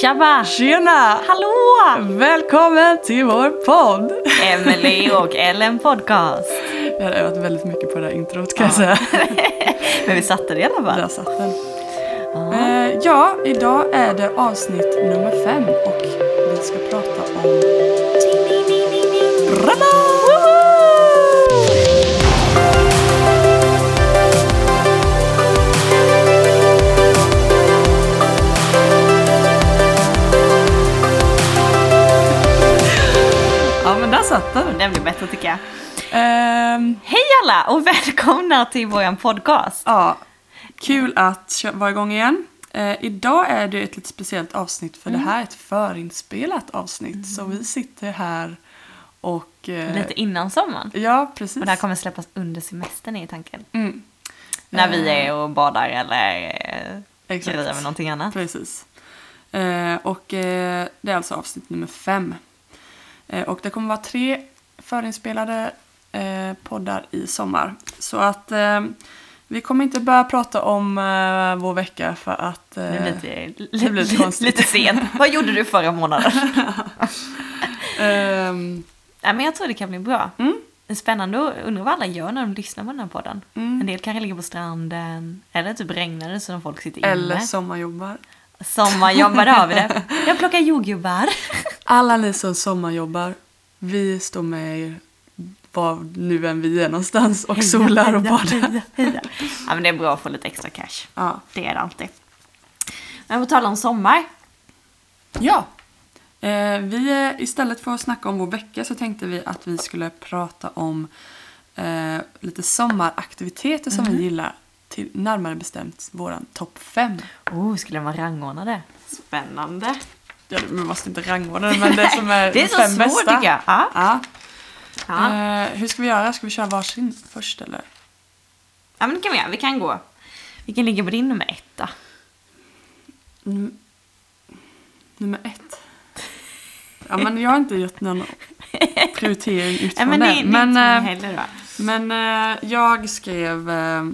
Tjaba! Tjena! Hallå! Välkommen till vår podd! Emily och Ellen podcast. Jag har övat väldigt mycket på det här introt kan jag säga. Men vi satte det i alla fall. Där satt den. Eh, ja, idag är det avsnitt nummer fem och vi ska prata om... Ja, men den. Den blir bättre tycker jag. Ehm, Hej alla och välkomna till vår podcast. Ja, kul att vara igång igen. Eh, idag är det ett lite speciellt avsnitt för Mm. det här är ett förinspelat avsnitt. Så vi sitter här och... eh, Lite innan sommaren. Ja, precis. Och det här kommer släppas under semestern i tanken. Mm, När vi Eh. är och badar eller eh, grejer med någonting annat. Precis. Eh, och eh, det är alltså avsnitt nummer fem. Eh, och det kommer vara tre förinspelade eh, poddar i sommar. Så att eh, vi kommer inte börja prata om eh, vår vecka för att... Eh, Det är lite, det blir lite konstigt. lite sent. Vad gjorde du förra månaden? ehm, Nej, men jag tror det kan bli bra. Mm. Spännande och undrar vad alla gör när de lyssnar på den här podden. Mm. En del kanske ligger på stranden, eller typ regnar det så de folk sitter inne. Eller sommarjobbar. Sommarjobbar, vi det. Jag plockar jordgubbar. Alla ni som sommarjobbar, vi står med er var nu än vi är någonstans och solar och badar. heja. Ja, men det är bra att få lite extra cash. Ja. Det är det alltid. Men på tal om sommar. ja. Eh, vi, istället för att snacka om vår vecka så tänkte vi att vi skulle prata om eh, lite sommaraktiviteter som vi gillar. Till, närmare bestämt våran topp fem. Oh, skulle man rangordna det? Spännande. Ja, vi måste inte rangordna det, men det som är Det är så fem svårt bästa. tycker jag. Ja. Ja. Ja. Eh, hur ska vi göra? Ska vi köra varsin först eller? ja, men det kan vi göra. Vi kan gå. Vilken ligger på din nummer ett då? Num- nummer ett. Ja, men jag har inte gjort någon prioritering Ja, utifrån men det, är Men, inte eh, heller då. men eh, jag skrev eh,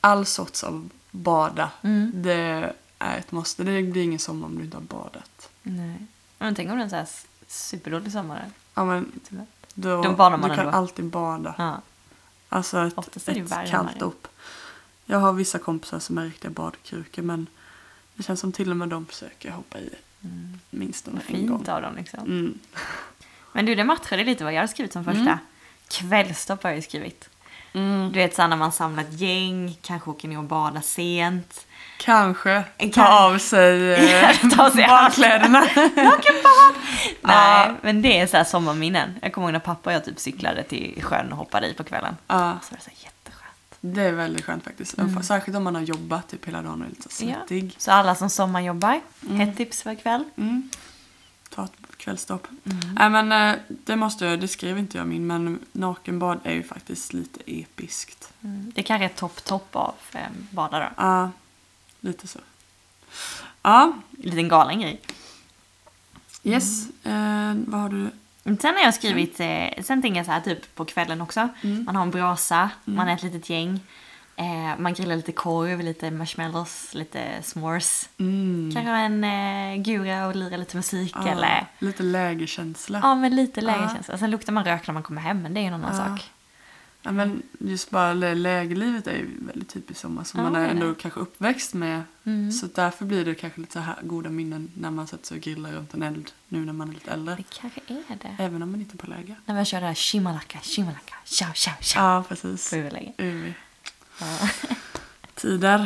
all sorts av bada. Mm. Det är ett måste. Det blir ingen sommar om du inte har badat. Nej. Men tänk om det är en så här superdålig sommar. Ja, men tyvärr. då, Då badar man du kan ändå. alltid bada. Ja. Alltså ett, Oftast är det ett kallt upp. Jag har vissa kompisar som är riktiga badkrukor men det känns som till och med de försöker hoppa i Mm. minst en Fint gång. av dem liksom. Mm. Men du, det matchade lite vad jag hade skrivit som första. Mm. Kvällstopp har jag ju skrivit. Mm. Du vet såhär när man samlar ett gäng, kanske åker ner och badar sent. Kanske ta kan- av sig eh, Ta av sig badkläderna. Nakenbad! Nej, Ja. men det är så här sommarminnen. Jag kommer ihåg när pappa och jag typ cyklade till sjön och hoppade i på kvällen. ja, Så var det så jätteskönt. det är väldigt skönt faktiskt. Särskilt om man har jobbat typ hela dagen och är lite så Ja. svettig. Så alla som sommarjobbar, ett tips för kväll. Mm. Kvällsstopp. Mm. Nej men eh, det måste jag, det skrev inte jag min men nakenbad är ju faktiskt lite episkt. Mm. Det kanske är topp, topp av eh, badare. Ja, lite så. Ja, En liten galen grej. yes. Eh, vad har du? Men Sen har jag skrivit, eh, sen tänker jag så här typ på kvällen också. Mm. Man har en brasa, man är ett litet gäng. Eh, man grillar lite korv, lite marshmallows, lite s'mores. Mm. Kanske en eh, gura och lira lite musik Ja, eller Lite lägerkänsla. ja men lite lägre Ja. känsla. Sen luktar man rök när man kommer hem men det är ju en annan Ja. sak. Ja, men just bara lä- lägerlivet är ju väldigt typiskt sommar som man är ändå det. kanske uppväxt med. Mm. Så därför blir det kanske lite så här goda minnen när man sätter sig och grillar runt en eld nu när man är lite äldre. Det kanske är det. Även om man inte är på läger. När vi kör det här shimalaka, shimalaka, tja tja tja. Ja, precis. På. Ja. Tider.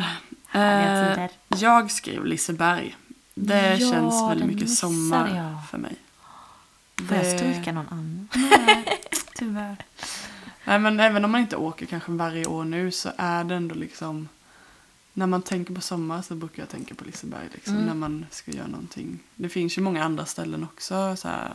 Eh, tider. jag skrev Liseberg. Det Ja, känns väldigt mycket sommar jag. för mig. Får jag Det- stryka någon annan? Tyvärr. Nej men även om man inte åker kanske varje år nu så är det ändå liksom när man tänker på sommar så brukar jag tänka på Liseberg liksom Mm. när man ska göra någonting. Det finns ju många andra ställen också så här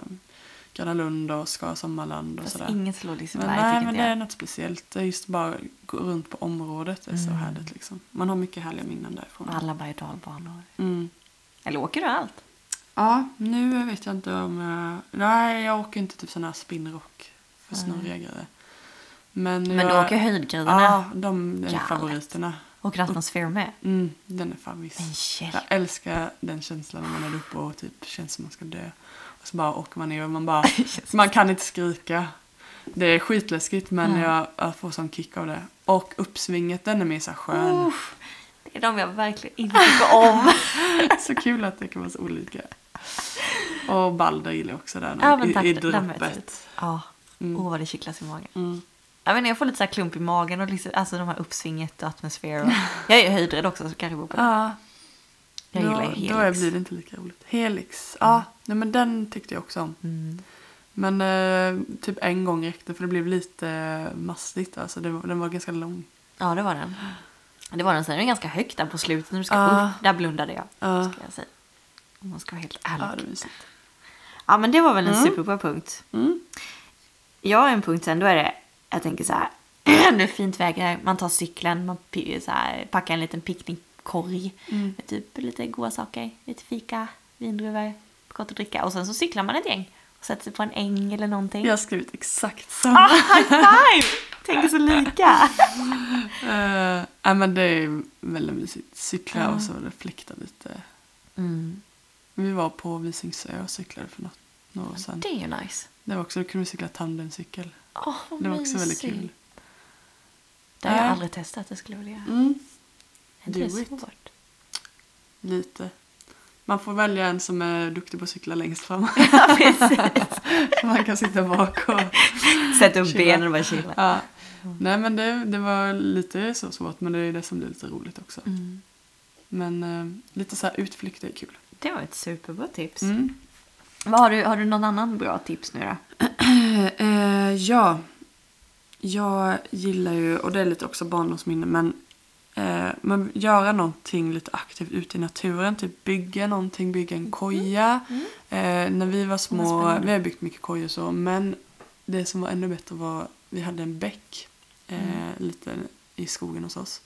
Gröna Lund och Skara Sommarland och Fast sådär. inget slår Men Liseberg nej tycker men inte det är något speciellt. Det är just bara gå runt på området det är så Mm. härligt liksom. Man har mycket härliga minnen därifrån. Och alla berg och dalbanor. Mm. Eller åker du allt? Ja, nu vet jag inte om jag... Nej, jag åker inte typ sån här spinnrock för Nej. snurriga grejer. Men, Men jag... du åker höjdgrejerna? Ja, de är Galet. favoriterna. Och atmosfär med. Mm, den är. Men shit. Jag älskar den känslan när man är uppe och typ känns som man ska dö. Så bara åker man ner och man bara, man kan inte skrika. Det är skitläskigt men Mm. jag, jag får sån kick av det. Och uppsvinget, den är mer så skön. Uff, det är de jag verkligen inte tycker om. Så kul att det kan vara så olika. Och Balder gillar också där Ja, men tack, i, i den droppet. Ja, Mm. åh vad det kittlas i magen. Mm. Jag, inte, jag får lite så här klump i magen och liksom, alltså de här uppsvinget och atmosfär. Och, jag är ju höjdrädd också så kanske beror på det. Ja, Jag då, gillar då Helix. blir det inte lika roligt. Helix, ja, nej, men den tyckte jag också om. Mm. Men eh, typ en gång räckte för det blev lite eh, mastigt. Alltså det, den var ganska lång. Ja, det var den. Det var den. Sen är den ganska högt där på slutet när du ska Ja. upp. Där blundade jag. Ja. Ska jag säga. Om man ska vara helt ärlig. Ja, Ja, det är mysigt. men det var väl en Mm. superbra punkt. Mm. Jag har en punkt sen, då är det, jag tänker så här. det är fint väder, man tar cykeln, man så här, packar en liten picknickkorg. Mm. Med typ lite goda saker, lite fika, vindruvor, gott att dricka. Och sen så cyklar man ett gäng. Och sätter sig på en äng eller någonting. Jag har skrivit exakt samma. Ah, high five! Tänker så lika. Nej, men det är väldigt mysigt. Cykla Ja. och så reflekta lite. Mm. Vi var på Visingsö och cyklade för något, några år sedan. Det är ju nice. Det var också, då kunde vi cykla tandemcykel. Vad Det var också väldigt mysigt. kul. Det har jag aldrig testat, det skulle jag vilja göra. Mm, Är inte det svårt? lite. Man får välja en som är duktig på att cykla längst fram. Ja, precis. Man kan sitta bak och... Sätt upp Chilla. benen och bara chilla. Ja. Nej men det, det var lite så svårt men det är det som blir lite roligt också. Mm. Men eh, lite så här utflykter är kul. Det var ett superbra tips. Mm. Vad har, du, har du någon annan bra tips nu då? Eh, ja, jag gillar ju, och det är lite också barndomsminne, men eh, men göra någonting lite aktivt ute i naturen. Typ bygga någonting, bygga en koja. Eh, när vi var små, vi har byggt mycket kojor så, men det som var ännu bättre var, vi hade en bäck eh, lite i skogen hos oss.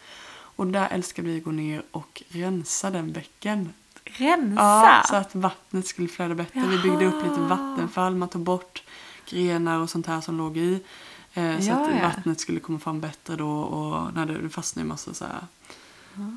Och där älskade vi att gå ner och rensa den bäcken. Rensa? Ja, så att vattnet skulle flöda bättre. Vi byggde upp lite Jaha. vattenfall, man tog bort grenar och sånt här som låg i. Eh, så Ja, att ja. vattnet skulle komma fram bättre då och när det, fastnade ju massa så här,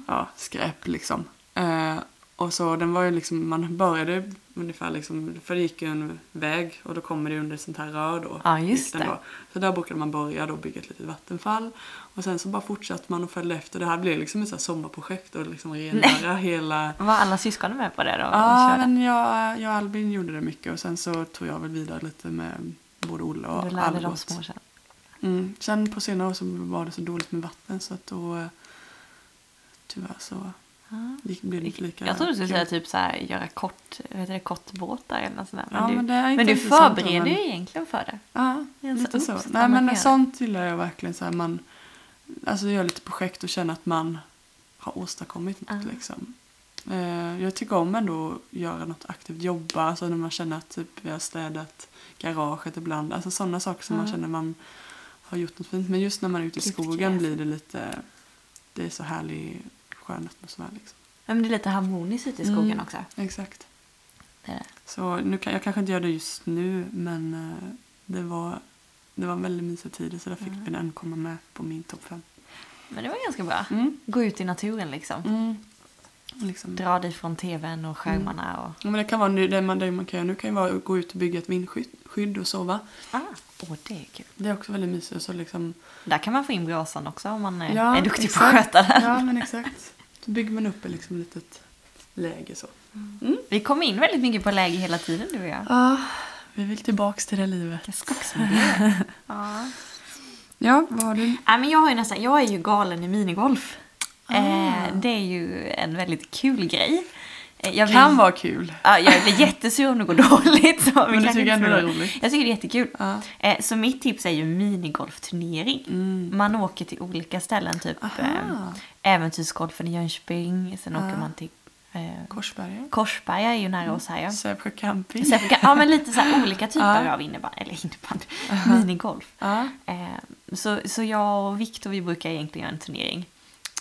ja, skräp liksom. Eh, och så den var ju liksom, man började ungefär liksom, för det gick ju en väg och då kommer det under ett sånt här rör då. Ja, just det. Då. Så där brukade man börja då bygga ett litet vattenfall. Och sen så bara fortsatte man och följde efter. Det här blev liksom ett så här sommarprojekt och liksom rengöra hela Var alla syskonen med på det då? Ja, men jag, jag och Albin gjorde det mycket och sen så tog jag väl vidare lite med både Olle och Du lärde dem Albert. små sen. Mm. Sen på senare år så var det så dåligt med vatten så att då eh, tyvärr så gick, blev det inte lika Jag trodde du skulle kul. säga typ så här, göra kort, heter det, kortbåtar eller något sånt där. Ja, du, men det men du förbereder men- ju egentligen för det. Ja, lite upp så. så Nej men sånt gillar jag verkligen så här man alltså gör lite projekt och känner att man har åstadkommit något Ja. liksom. Eh, jag tycker om ändå att göra något aktivt, jobba, alltså när man känner att typ vi har städat garaget ibland, alltså sådana saker som man Ja. känner man har gjort något fint. Men just när man är ute i skogen blir det lite, det är så härlig skön atmosfär liksom. Men det är lite harmoniskt ute i skogen Mm. också. Exakt. Det det. Så nu kan, jag kanske inte gör det just nu men eh, det var, det var en väldigt mysig tid så där fick Mm. den komma med på min topp fem. Men det var ganska bra. Mm. Gå ut i naturen liksom. Mm. Liksom. Dra dig från tvn och skärmarna och... Ja, men det kan vara nu, det man, det man kan göra nu kan ju vara att gå ut och bygga ett vindskydd skydd och sova. Ah, åh det är kul. Det är också väldigt mysigt. Så liksom, Där kan man få in brasan också om man är, Ja, är duktig exakt. på att sköta det. ja men exakt. Så bygger man upp ett liksom litet läge så. Vi kom in väldigt mycket på läge hela tiden du och jag. Ja, vi vill tillbaks till det livet. Skogsmiljö. ja. Ja, vad har du? Nej, men jag, har ju nästan, jag är ju galen i minigolf. Ah. Eh, det är ju en väldigt kul grej. Eh, Jag Kan blir, vara kul. ja, jag blir jättesur om det går dåligt. Så Men du tycker ändå det är roligt? Jag tycker det är jättekul. Ja. Eh, så mitt tips är ju minigolfturnering. Mm. Man åker till olika ställen, typ Aha. Äventyrsgolfen i Jönköping. Sen åker Ja. man till Korsberga. Korsberga är ju nära oss här ja. Sävsjö camping. Så jag- ja men lite så här olika typer Ja. av innebandy, eller innebandy, minigolf. Ja. Eh, så, så jag och Viktor vi brukar egentligen göra en turnering.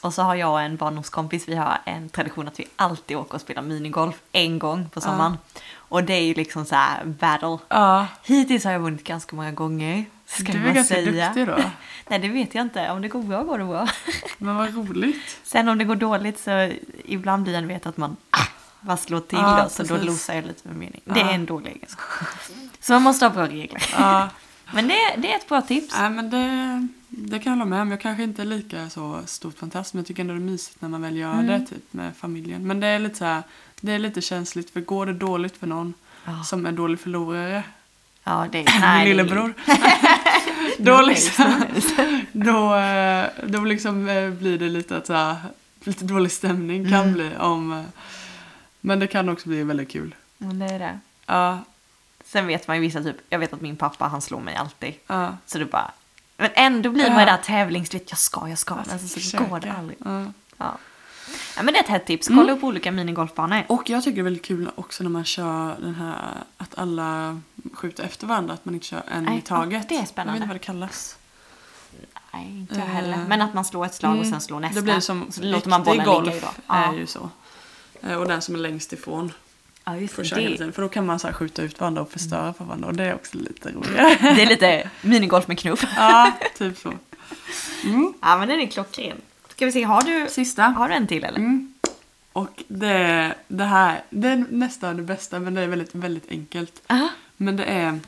Och så har jag och en barndomskompis, vi har en tradition att vi alltid åker och spelar minigolf en gång på sommaren. Och det är ju liksom så här battle. Ja. Hittills har jag vunnit ganska många gånger. Ska du är man ganska säga. duktig då. Nej, det vet jag inte. Om det går bra går det bra. Men vad roligt. Sen om det går dåligt så ibland blir det vet att man ah, vad slår till Ja, då, så då precis. losar jag lite med mening. Det Ja. är en dålig egenskap. Så man måste ha bra regler. Ja, Men det, det är ett bra tips. nej, men det, det kan jag hålla med om. Jag kanske inte är lika så stort fantast men jag tycker ändå det är mysigt när man väl gör Mm. det typ med familjen. Men det är lite så här, det är lite känsligt för går det dåligt för någon Ja, som är dålig förlorare, ja det är... min nej, är- lillebror, Då då är det liksom, då, eh, då liksom eh, blir det lite att så här, lite dålig stämning kan Mm. bli om, eh, men det kan också bli väldigt kul. Men det är det. Ja, Sen vet man ju vissa typ, jag vet att min pappa han slår mig alltid. ja. Så det bara, men ändå blir man ju där tävlings, du vet jag ska, jag ska, men alltså, så Försöka. går det aldrig. Ja. Ja. ja men det är ett hett tips, kolla Mm. upp olika minigolfbanor. Och jag tycker det är väldigt kul också när man kör den här att alla skjuter efter varandra, att man inte kör en Nej, i taget. det är Jag vet spännande. inte vad det kallas. Nej, inte jag Eh, heller. Men att man slår ett slag och Mm. sen slår nästa. Det blir som så låter man bollen golf ligga i då. är Ja. ju så. Eh, Och den som är längst ifrån ja, just får det. hela tiden. För då kan man så skjuta ut varandra och förstöra för varandra och det är också lite roligare. det är lite minigolf med knuff. ja, typ så. Mm. Ja men den är klockren. Ska vi se, har du, Sista. har du en till eller? Mm. Och det, det här, det är nästan det bästa men det är väldigt, väldigt enkelt. Aha. Men det är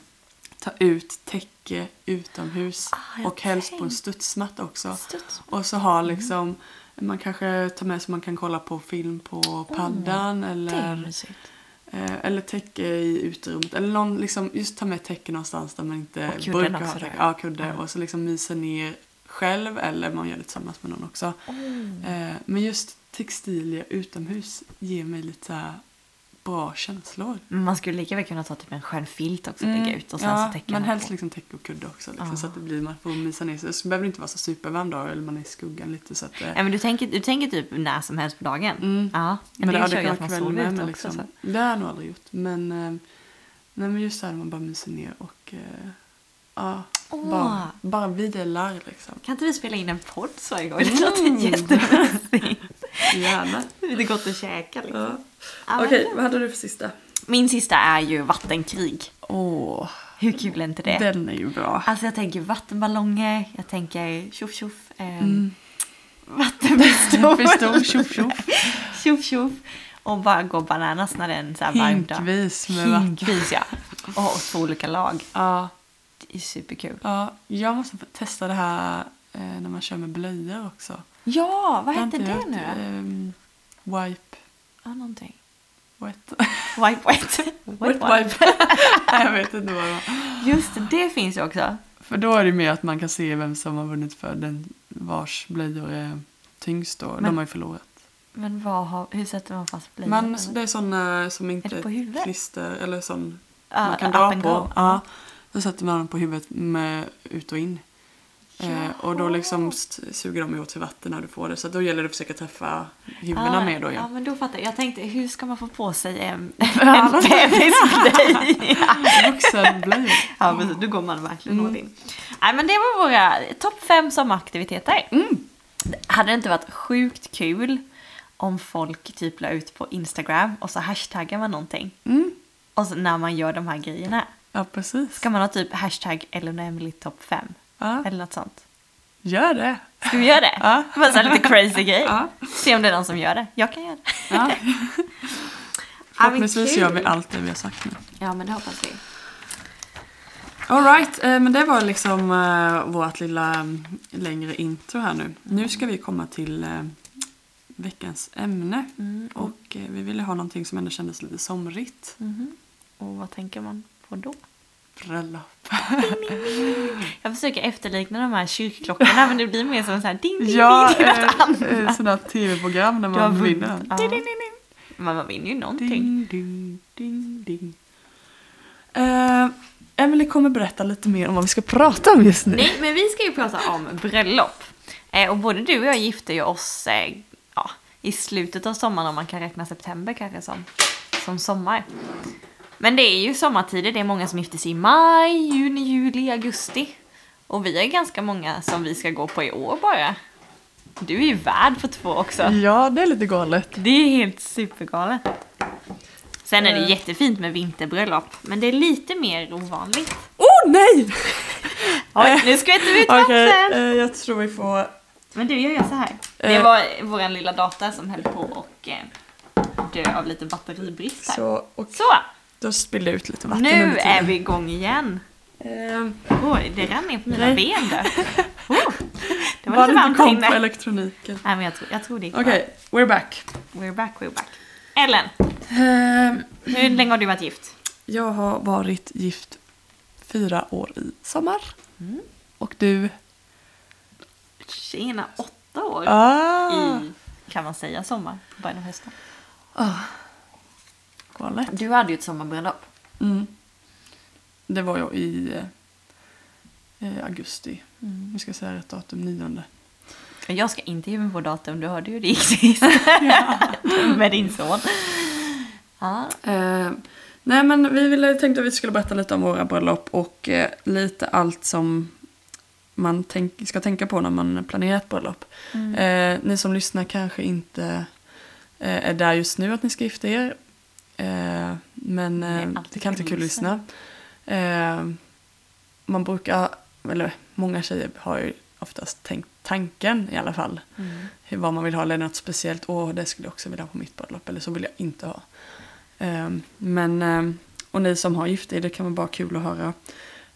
ta ut täcke utomhus Ah, och helst på en studsmatta också. Studs. Och så har liksom, man kanske tar med så man kan kolla på film på paddan är eller, eller täcke i uterummet. Eller någon, liksom, just ta med täcke någonstans där man inte Och brukar ha täcke. Ja, kudde. Ja. Och så liksom mysa ner själv eller man gör det tillsammans med någon också. Eh, men just textilier utomhus ger mig lite bra känslor. Man skulle lika väl kunna ta typ en skön filt också och lägga ut och sen Mm. ja, så täcker men man helst på. liksom täcke och kudde också. Liksom, Ja. Så att det blir, man får mysa ner sig. Så det behöver inte vara så supervarm dag eller man är i skuggan lite. Så att, eh, Ja, men du, tänker, du tänker typ när som helst på dagen? Mm. Ja, men, Men det, det, kör det kan vara kväll med. Men också. liksom, Så. det har jag nog aldrig gjort. Men, eh, nej, men just det här man bara myser ner och eh, ja, Åh. bara, bara vilar liksom. Kan inte vi spela in en podd så varje gång? Det låter jättemysigt. Gärna. Lite gott att käka liksom. Ja. Okej, vad hade du för sista? Min sista är ju vattenkrig. Åh, Hur kul är inte det? den är ju bra. Alltså jag tänker vattenballonger, jag tänker tjoff tjoff. Eh, Mm. Vattenpistol. Pistol, tjoff tjoff. tjoff tjoff. Och bara gå bananas när den så här varm dag. Hinkvis med vatten. Hinkvis ja. Och ha två olika lag. Ja, Det är superkul. ja, jag måste få testa det här eh, när man kör med blöjor också. Ja, vad hette det nu ehm, wipe, Ja, någonting. wet. Wipe wet. Wet wipe. Nej, jag vet inte vad det var. Just det, det finns ju också. För då är det mer att man kan se vem som har vunnit för den vars blöjor är tyngst då. Men- De har ju förlorat. Men vad har, hur sätter man fast? Men eller? det är sådana som inte Är huvudet? klister eller sån Ja, man kan dra på. Ja. Då sätter man dem på huvudet med ut och in. Eh, och då liksom suger de åt sig vatten när du får det. Så då gäller det att försöka träffa huvudena Ah, med då. Ja, Ja. men då fattar jag. Jag tänkte, hur ska man få på sig en, en bebisblöja? Vuxenblöjor. ja, precis. Då går man verkligen Mm. all in. Nej, men det var våra topp fem sommaraktiviteter. Mm. Hade det inte varit sjukt kul om folk typ la ut på Instagram och så hashtaggar man någonting. Mm. Och så när man gör de här grejerna. Ja, precis. Ska man ha typ hashtag Emily topp fem? Ja. Eller något sånt. Gör det. Ska vi göra det? Ja. Bara så lite crazy grej. Ja. Se om det är någon som gör det. Jag kan göra det. Ja. Förhoppningsvis gör vi allt det vi har sagt nu. Ja, men det hoppas vi. Alright, eh, men det var liksom eh, vårt lilla mm, längre intro här nu. Nu ska vi komma till eh, veckans ämne. Mm, och, eh, vi ville ha någonting som ändå kändes lite somrigt. mhm. och vad tänker man på då? Bröllop. Jag försöker efterlikna de här kyrkklockorna men det blir mer som en sån här ding ding Ja, ding. eh, eh, sådana tv-program har man vinner. Ja. Ding, ding, ding, Men man vinner ju någonting. ding. Ding, ding. Eh, Emily kommer berätta lite mer om vad vi ska prata om just nu. Nej, men vi ska ju prata om bröllop. Eh, och både du och jag gifte ju oss eh, ja, i slutet av sommaren om man kan räkna september kanske som, som sommar. Men det är ju sommartider, det är många som gifter sig i maj, juni, juli, augusti. Och vi är ganska många som vi ska gå på i år bara. Du är ju värd för två också. Ja, det är lite galet. Det är helt supergalet. Sen är det Eh. jättefint med vinterbröllop, men det är lite mer ovanligt. Oh nej! Oj, nu skvätter vi ut vatten! eh, jag tror vi får... Men du, jag gör så här. Det Eh. var vår lilla dator som höll på och eh, dö av lite batteribrist här. Så, Så, och då spillde jag ut lite vatten nu är vi igång igen. Ehm, Oj, det rann ner på mina Nej. ben där. Oh, det var, var lite det inte varmt kom inne. på elektroniken? Nej, men jag tror, jag tror det gick Okej, we're back. We're back, we're back. Ellen, Ehm, hur länge har du varit gift? jag har varit gift fyra år i sommar. Mm. Och du? Tjena, åtta år Ah. i, kan man säga, sommar, början av hösten. ah. Galet. Du hade ju ett sommarbröllop. Mm. Det var jag i eh, augusti. Mm. Vi ska säga rätt datum, nionde. Jag ska inte ge mig på datum, du hörde ju det gick sist. Med din son. Ja, Eh, nej men vi ville, tänkte att vi skulle berätta lite om våra bröllop och eh, lite allt som man tänk, ska tänka på när man planerar ett bröllop. Mm. Eh, ni som lyssnar kanske inte eh, är där just nu att ni ska gifta er. Eh, men eh, det kan inte kul att lyssna. Eh, man brukar, eller många tjejer har ju oftast tänkt tanken i alla fall. Mm. Hur, vad man vill ha eller något speciellt. Åh, det skulle jag också vilja ha på mitt bröllop. Eller så vill jag inte ha. Ehm, men, ehm, och ni som har gift er, det kan vara bara kul att höra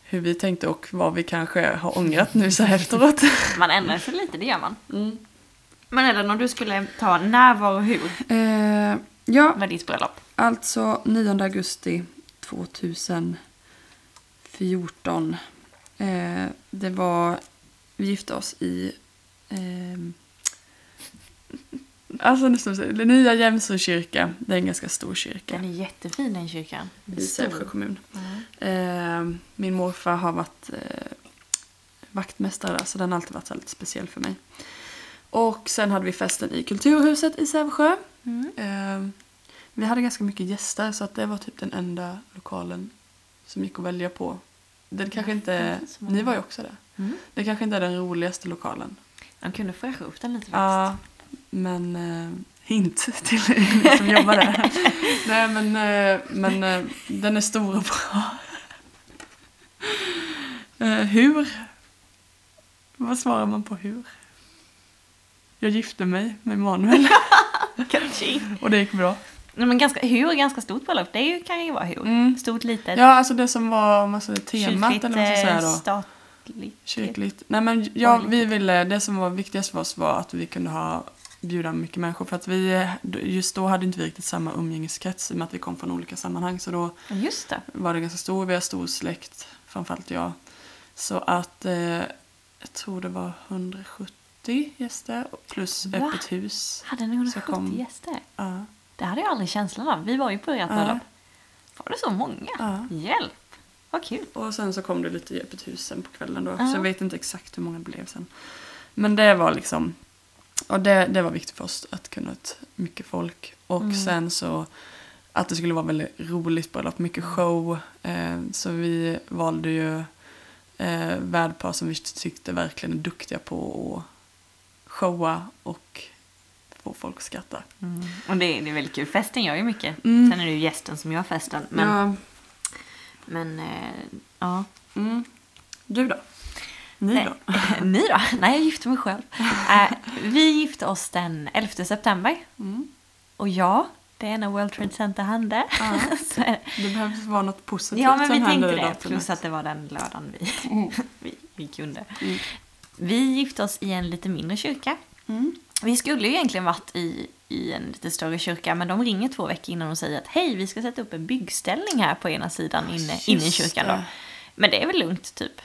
hur vi tänkte och vad vi kanske har ångrat nu så här efteråt. Man ändrar sig lite, det gör man. Mm. Men Ellen, om du skulle ta när, var och hur Eh, ja, var ditt bröllop? alltså 9 augusti 2014. Eh, det var, vi gifte oss i ehm, Alltså det så här, Nya Jämsö kyrka. Det är en ganska stor kyrka. Den är jättefin den kyrkan. i Sävsjö kommun. Mm. Eh, min morfar har varit eh, vaktmästare där så den har alltid varit så lite speciell för mig. Och sen hade vi festen i Kulturhuset i Sävsjö. Mm. Eh, vi hade ganska mycket gäster så att det var typ den enda lokalen som gick att välja på. Det kanske inte, ni var ju också där. Mm. Det kanske inte är den roligaste lokalen. De kunde fräscha upp den lite faktiskt. Ja, men eh, hint till er som jobbar där. Nej, men, eh, men eh, den är stor och bra. Eh, hur? Vad svarar man på hur? Jag gifte mig med Manuel. Och det gick bra. Nej, men ganska, hur ganska stort bröllop. Det ju, kan ju vara hur. Mm. Stort, litet. Ja, alltså det som var säger, temat Kyrkligt, eller vad man ska säga eh, då. statligt. Kyrkligt. Nej men ja, vi ville, det som var viktigast för oss var att vi kunde ha bjuda mycket människor för att vi just då hade inte vi riktigt samma umgängeskrets i och med att vi kom från olika sammanhang så då Just det. var det ganska stor, vi har stor släkt, framförallt jag. Så att eh, jag tror det var 170 gäster plus Va? öppet hus. Hade ni 170 kom- gäster? Ja, Det hade jag aldrig känslan av. Vi var ju på ert Ja. bröllop. Var det så många? Ja. Hjälp! Vad kul. Och sen så kom det lite i öppet hus sen på kvällen då. Ja. Så jag vet inte exakt hur många det blev sen. Men det var liksom, och det, det var viktigt för oss att kunna ha mycket folk. Och Mm. sen så att det skulle vara väldigt roligt bröllop, mycket show. Eh, så vi valde ju eh, värdpar som vi tyckte verkligen är duktiga på att showa och få folk att skratta. Och det, det är väldigt kul. Festen gör ju mycket. Mm. Sen är det ju gästen som gör festen. Men, Ja. men eh, ja. Mm. Du då? Ni Nej. då? Ni då? Nej, jag gifte mig själv. Eh, vi gifte oss den 11 september. Mm. Och ja, det är när World Trade Center hände. Ja. Det behövs vara något positivt ja, men som vi händer tänkte det. Plus att det var den lördagen vi, Mm. vi, vi kunde. Vi gifte oss i en lite mindre kyrka. Mm. Vi skulle ju egentligen varit i, i en lite större kyrka, men de ringer två veckor innan och säger att hej, vi ska sätta upp en byggställning här på ena sidan inne, inne i kyrkan då. Men det är väl lugnt, typ?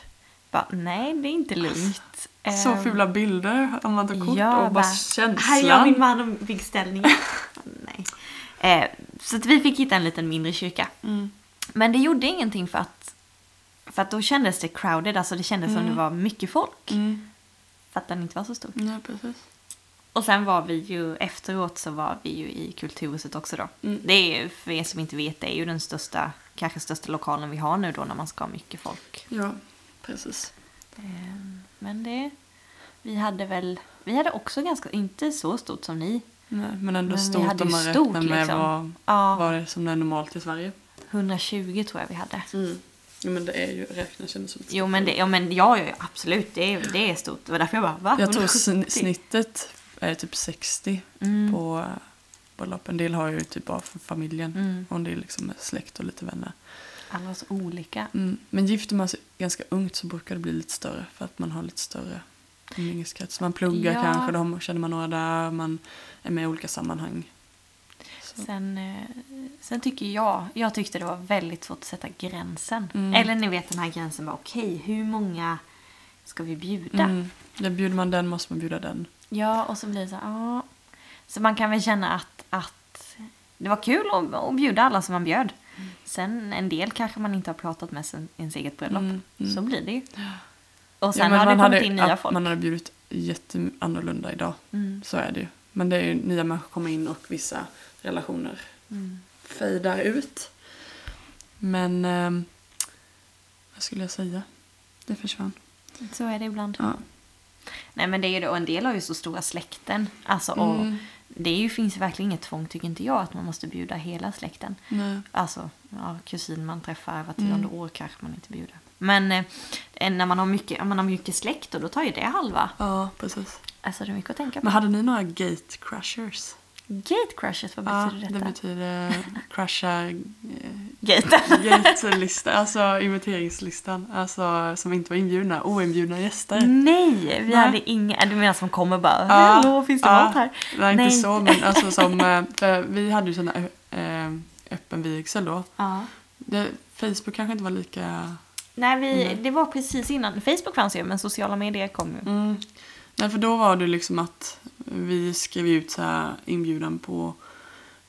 Bara, nej, det är inte lugnt. Så Ehm, fula bilder tar kort ja, och bara bara, känslan. Här är jag min man om byggställningen. nej. Eh, så att vi fick hitta en liten mindre kyrka. Mm. Men det gjorde ingenting för att, för att då kändes det crowded, alltså det kändes som Mm. det var mycket folk. Mm. För att den inte var så stor. Nej, precis. Och sen var vi ju, efteråt så var vi ju i Kulturhuset också då. Mm. Det är ju, för er som inte vet, det är ju den största, kanske största lokalen vi har nu då när man ska ha mycket folk. Ja, precis. Ehm, Men det, vi hade väl, vi hade också ganska, inte så stort som ni. Nej, men ändå Men stort om man räknar med liksom. vad, Ja, vad det är som är normalt i Sverige. 120 tror jag vi hade. Ja, men det är ju, räknas ju som Jo men, det, ja, men ja, ja, absolut, det är, det är stort. Det var därför jag bara, va? Jag tror 170? sn- snittet är typ 60 Mm. på bröllop. En del har ju typ bara för familjen. Mm. Och en del liksom med släkt och lite vänner. Alla så olika. Mm. Men gifter man sig ganska ungt så brukar det bli lite större. För att man har lite större umgängeskrets. Man pluggar Ja. kanske, då känner man några där. Man är med i olika sammanhang. Så. Sen, eh, sen tycker jag, jag tyckte det var väldigt svårt att sätta gränsen. Mm. Eller ni vet den här gränsen var okej, hur många ska vi bjuda? Mm. Ja, bjuder man den måste man bjuda den. Ja, och så blir det så här, ja. Så man kan väl känna att, att det var kul att, att bjuda alla som man bjöd. Sen en del kanske man inte har pratat med sen ens eget bröllop. Mm, mm. Så blir det ju. Och sen Ja, har det kommit hade, in nya ja, folk. Man hade bjudit jätteannorlunda idag. Mm. Så är det ju. Men det är ju nya människor kommer in och vissa relationer Mm. fejdar ut. Men ehm, vad skulle jag säga? Det försvann. Så är det ibland. Ja. Nej men det är ju det, och en del har ju så stora släkten. Alltså, och Mm. det är ju, finns ju verkligen inget tvång tycker inte jag att man måste bjuda hela släkten. Nej. Alltså, ja, kusin man träffar var tionde Mm. år kanske man inte bjuder. Men eh, när man har mycket, man har mycket släkt då, då tar ju det halva. Ja, precis. Alltså det är mycket att tänka på. Men hade ni några gate crushers? Gate crushes, vad Ja, betyder det detta? betyder crusha eh, Gate. gate-lista, alltså inviteringslistan. Alltså som inte var inbjudna, oinbjudna gäster. Nej, vi Nej. hade inga, du menar som kommer bara, Ja, hallå finns det ja. mat här? Nej, inte Nej. så, men alltså som, eh, vi hade ju sån här eh, öppen vigsel då. Ja. Det, Facebook kanske inte var lika... Nej, vi, Mm. det var precis innan, Facebook fanns ju men sociala medier kom ju. Mm. Nej, för då var det liksom att vi skrev ut så inbjudan på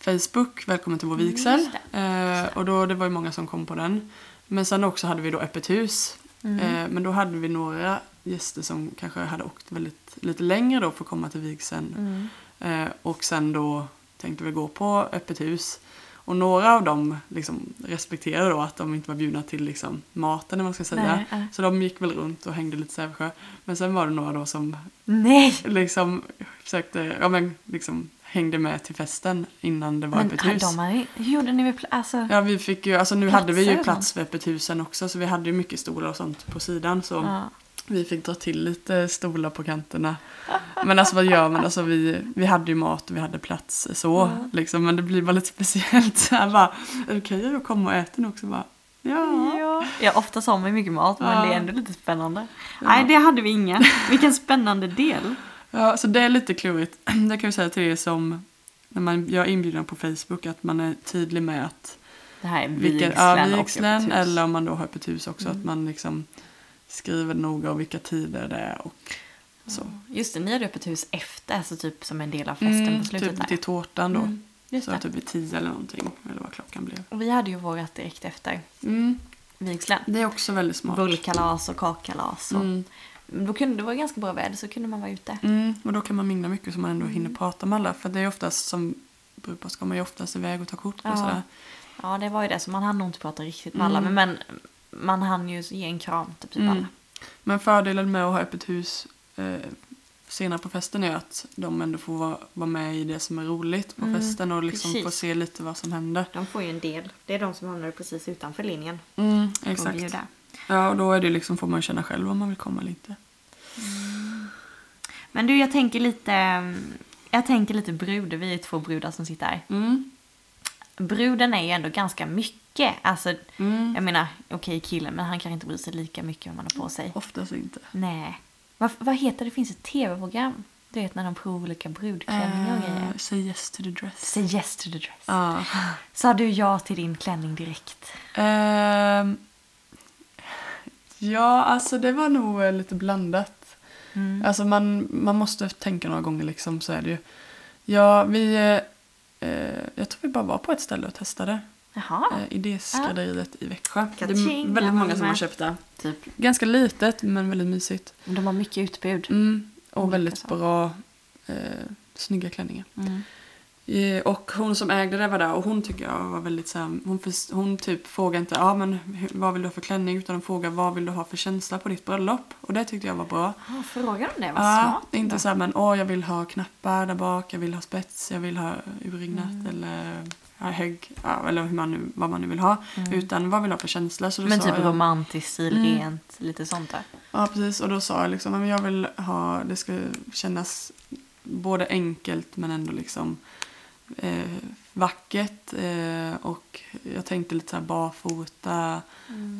Facebook, välkommen till vår Mm, vigsel. Eh, och då, det var ju många som kom på den. Men sen också hade vi då öppet hus. Mm. Eh, men då hade vi några gäster som kanske hade åkt väldigt, lite längre då för att komma till vigseln. Mm. Eh, och sen då tänkte vi gå på öppet hus. Och några av dem liksom respekterade då att de inte var bjudna till liksom maten, man ska säga. Nej, nej. Så de gick väl runt och hängde lite Sävsjö. Men sen var det några då som Nej! liksom försökte, ja men liksom hängde med till festen innan det var Men öppet hus. de hade, hur gjorde ni med alltså, Ja, vi fick ju, alltså nu hade vi ju plats för öppet husen också så vi hade ju mycket stolar och sånt på sidan så ja. Vi fick dra till lite stolar på kanterna. Men alltså vad gör man? Alltså vi, vi hade ju mat och vi hade plats så liksom men det blir bara lite speciellt så här bara, okej att komma och äta nu också? Bara, ja. Ja. ja, ofta har man mycket mat men Ja. det är ändå lite spännande. Ja. Nej, det hade vi inga. Vilken spännande del. Ja, så det är lite klurigt. Det kan jag säga till er som när man gör inbjudan på Facebook att man är tydlig med att Det här är vilken, vigslen ja, vigseln öppet hus. eller om man då har öppet hus också Mm. att man liksom skriver noga och vilka tider det är och så. Just det, ni hade öppet hus efter, alltså typ som en del av festen på slutet typ där. till tårtan då. Mm, just Så det. typ vid tio eller någonting, eller vad klockan blev. Och vi hade ju vårat direkt efter Mm. vigslen. Det är också väldigt smart. Bullkalas och kakkalas. Och, Mm. Då kunde det vara ganska bra väder så kunde man vara ute. Mm. Och då kan man mingla mycket så man ändå hinner Mm. prata med alla. För det är oftast som brudpar ska man ju oftast iväg och ta kort och Ja. sådär. Ja, det var ju det. Så man hann nog inte prata riktigt med Mm. alla. Men, men man hann ju ge en kram till typ Mm. alla. Men fördelen med att ha öppet hus eh, senare på festen är att de ändå får vara, vara med i det som är roligt på Mm, festen och liksom precis. se lite vad som händer. De får ju en del. Det är de som hamnar precis utanför linjen. Mm, exakt. Ja, och då är det liksom, får man känna själv om man vill komma eller inte. Men du, jag tänker lite... Jag tänker lite brud. Vi är två brudar som sitter här. Mm. Bruden är ju ändå ganska mycket. Alltså, Mm. jag menar, okej killen, men han kan inte bry sig lika mycket om man har på sig. Oftast inte. Nej. Vad, vad heter det? Finns ett tv-program. Du vet när de provar olika brudklänningar och grejer. Uh, say yes to the dress. Say yes to the dress. Ja. Sa du ja till din klänning direkt? Ehm, ja, alltså det var nog eh, lite blandat. Mm. Alltså man, man måste tänka några gånger liksom, så är det ju. Ja, vi... Eh, eh, jag tror vi bara var på ett ställe och testade. Jaha. Eh, Idéskrädderiet i Växjö. Det är väldigt många som har köpt det. Typ. Ganska litet men väldigt mysigt. De har mycket utbud. Mm, och Olika väldigt saker. bra, eh, snygga klänningar. Mm. Eh, Och hon som ägde det var där och hon tycker jag var väldigt så här, hon, förs- hon typ frågade inte ja men vad vill du ha för klänning utan hon frågade vad vill du ha för känsla på ditt bröllop och det tyckte jag var bra. Ah, frågar de det? Vad Ja, smart. inte ändå. så här men åh jag vill ha knappar där bak, jag vill ha spets, jag vill ha urringat Mm. eller ja, hög, ja, eller hur man nu, vad man nu vill ha. Utan vad vill ha för känsla. Så då Men sa typ jag, romantisk stil, Mm. rent, lite sånt där. Ja, precis. Och då sa jag liksom, "Ja, men jag vill ha, det ska kännas både enkelt men ändå liksom eh, vackert. Eh, och jag tänkte lite så här barfota.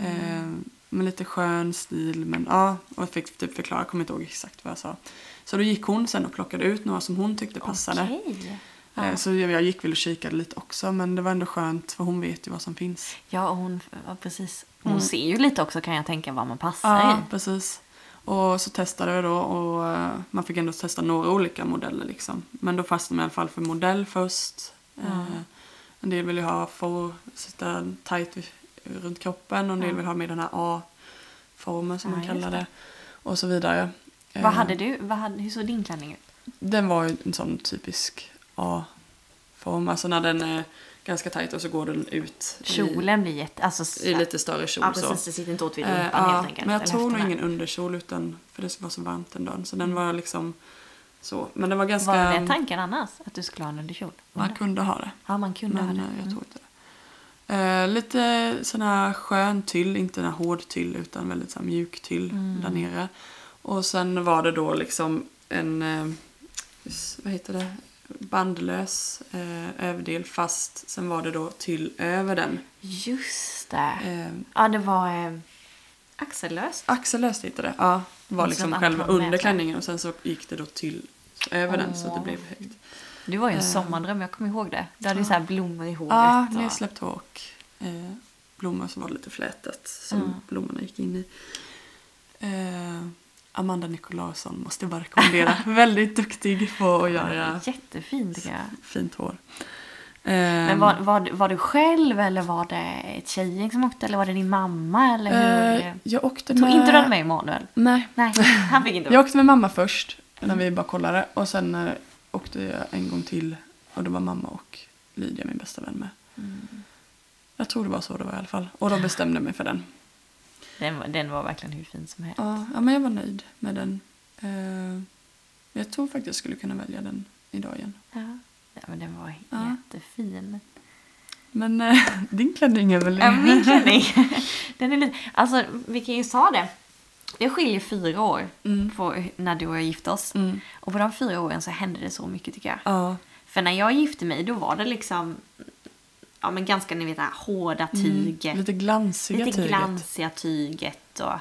Eh, med lite skön stil. Men ja, och jag fick typ förklara, jag kommer inte ihåg exakt vad jag sa. Så då gick hon sen och plockade ut några som hon tyckte passade. Okej. Eh, Ja. Så jag, jag gick väl och kikade lite också men det var ändå skönt för hon vet ju vad som finns. Ja, och hon, ja, precis. Hon Mm. ser ju lite också kan jag tänka vad man passar Ja, i. precis. Och så testade vi då och eh, man fick ändå testa några olika modeller liksom. Men då fastnade man i alla fall för modell först. Eh, En del vill ju ha få sitta tight runt kroppen och en del vill ha med den här A-formen som man kallar det. det. Och så vidare. Vad hade du? Vad hade, hur såg din klänning ut? Den var ju en sån typisk A-form. Alltså när den är ganska tight och så går den ut i- Kjolen blir jätte... Alltså, i, lite större kjol. Ja, precis. Det sitter inte åt vid Eh, rumpan ja, helt enkelt. Men jag tog nog ingen underkjol utan för det var så varmt den dagen. Så den var liksom så. Men den var ganska... Var det tanken annars? Att du skulle ha en underkjol? Man kunde ha det. Ja, man kunde ha Men det. eh, jag Mm. tog inte det. Eh, lite sån här skön tyll, inte den här hård tyll utan väldigt så mjuk tyll Mm. där nere. Och sen var det då liksom en, eh, vad heter det, bandlös eh, överdel fast sen var det då tyll över den. Just det. Eh, Ja, det var eh, axellöst. Axellöst heter det. Ja, det var Som liksom själva man under mäter. klänningen och sen så gick det då till över den så det blev högt. Det var ju en Eh. sommardröm, jag kommer ihåg det. Du hade ju så här blommor i håret. Ja, nedsläppt hår och eh, blommor som var lite flätat som Mm. blommorna gick in i. Eh, Amanda Nikolausson måste jag bara rekommendera. Väldigt duktig på att göra Jättefin tycker jag. fint hår. Men var, var, var du själv eller var det ett tjejgäng som åkte eller var det din mamma eller hur? eh, jag åkte Tog med... inte du med Emanuel? Nej. Nej, han fick inte Jag åkte med mamma först när vi bara kollade och sen eh, åkte jag en gång till och då var mamma och Lydia min bästa vän med. Mm. Jag tror det var så det var i alla fall. Och då bestämde jag mig för den. Den, var- den var verkligen hur fin som helst. Ja, ja men jag var nöjd med den. Eh, jag tror faktiskt jag skulle kunna välja den idag igen. Ja. ja, men den var Ja. jättefin. Men eh, din klänning är väl... Ja, min klänning. Den är lite, alltså, vi kan ju sa det. Det skiljer fyra år Mm. på när du och jag gifte oss. Mm. Och på de fyra åren så hände det så mycket tycker jag. Ja. För när jag gifte mig då var det liksom ja, men ganska ni vet, det här hårda tyget. Mm. Lite glansiga lite tyget. glansiga tyget. Och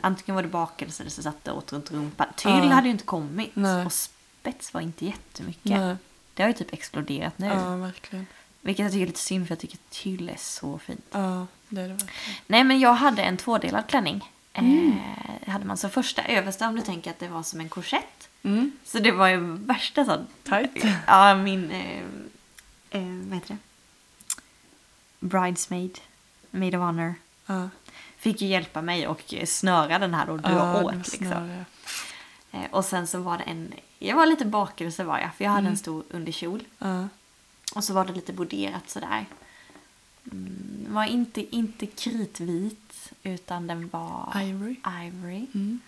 antingen var det bakelse eller så satt det åt runt rumpan. Tyll Ja. hade ju inte kommit. Nej. Och spets var inte jättemycket. Nej. Det har ju typ exploderat nu. Ja, verkligen. Vilket jag tycker är lite synd för jag tycker tyll är så fint. Ja, det är det verkligen. Nej men jag hade en tvådelad klänning. Mm. Eh, hade man så första översta om du tänker att det var som en korsett. Mm. Så det var ju värsta så Tight. Ja, min... Eh, eh, vad heter det? Bridesmaid. Maid of honor. Ja. Fick ju hjälpa mig och snöra den här och dra Ja, åt. Liksom. Eh, och sen så var det en... Jag var lite bakelse var jag, för jag hade Mm. en stor underkjol. Ja. Och så var det lite broderat sådär. Mm, var inte, inte kritvit, utan den var Ivory. ivory. Mm.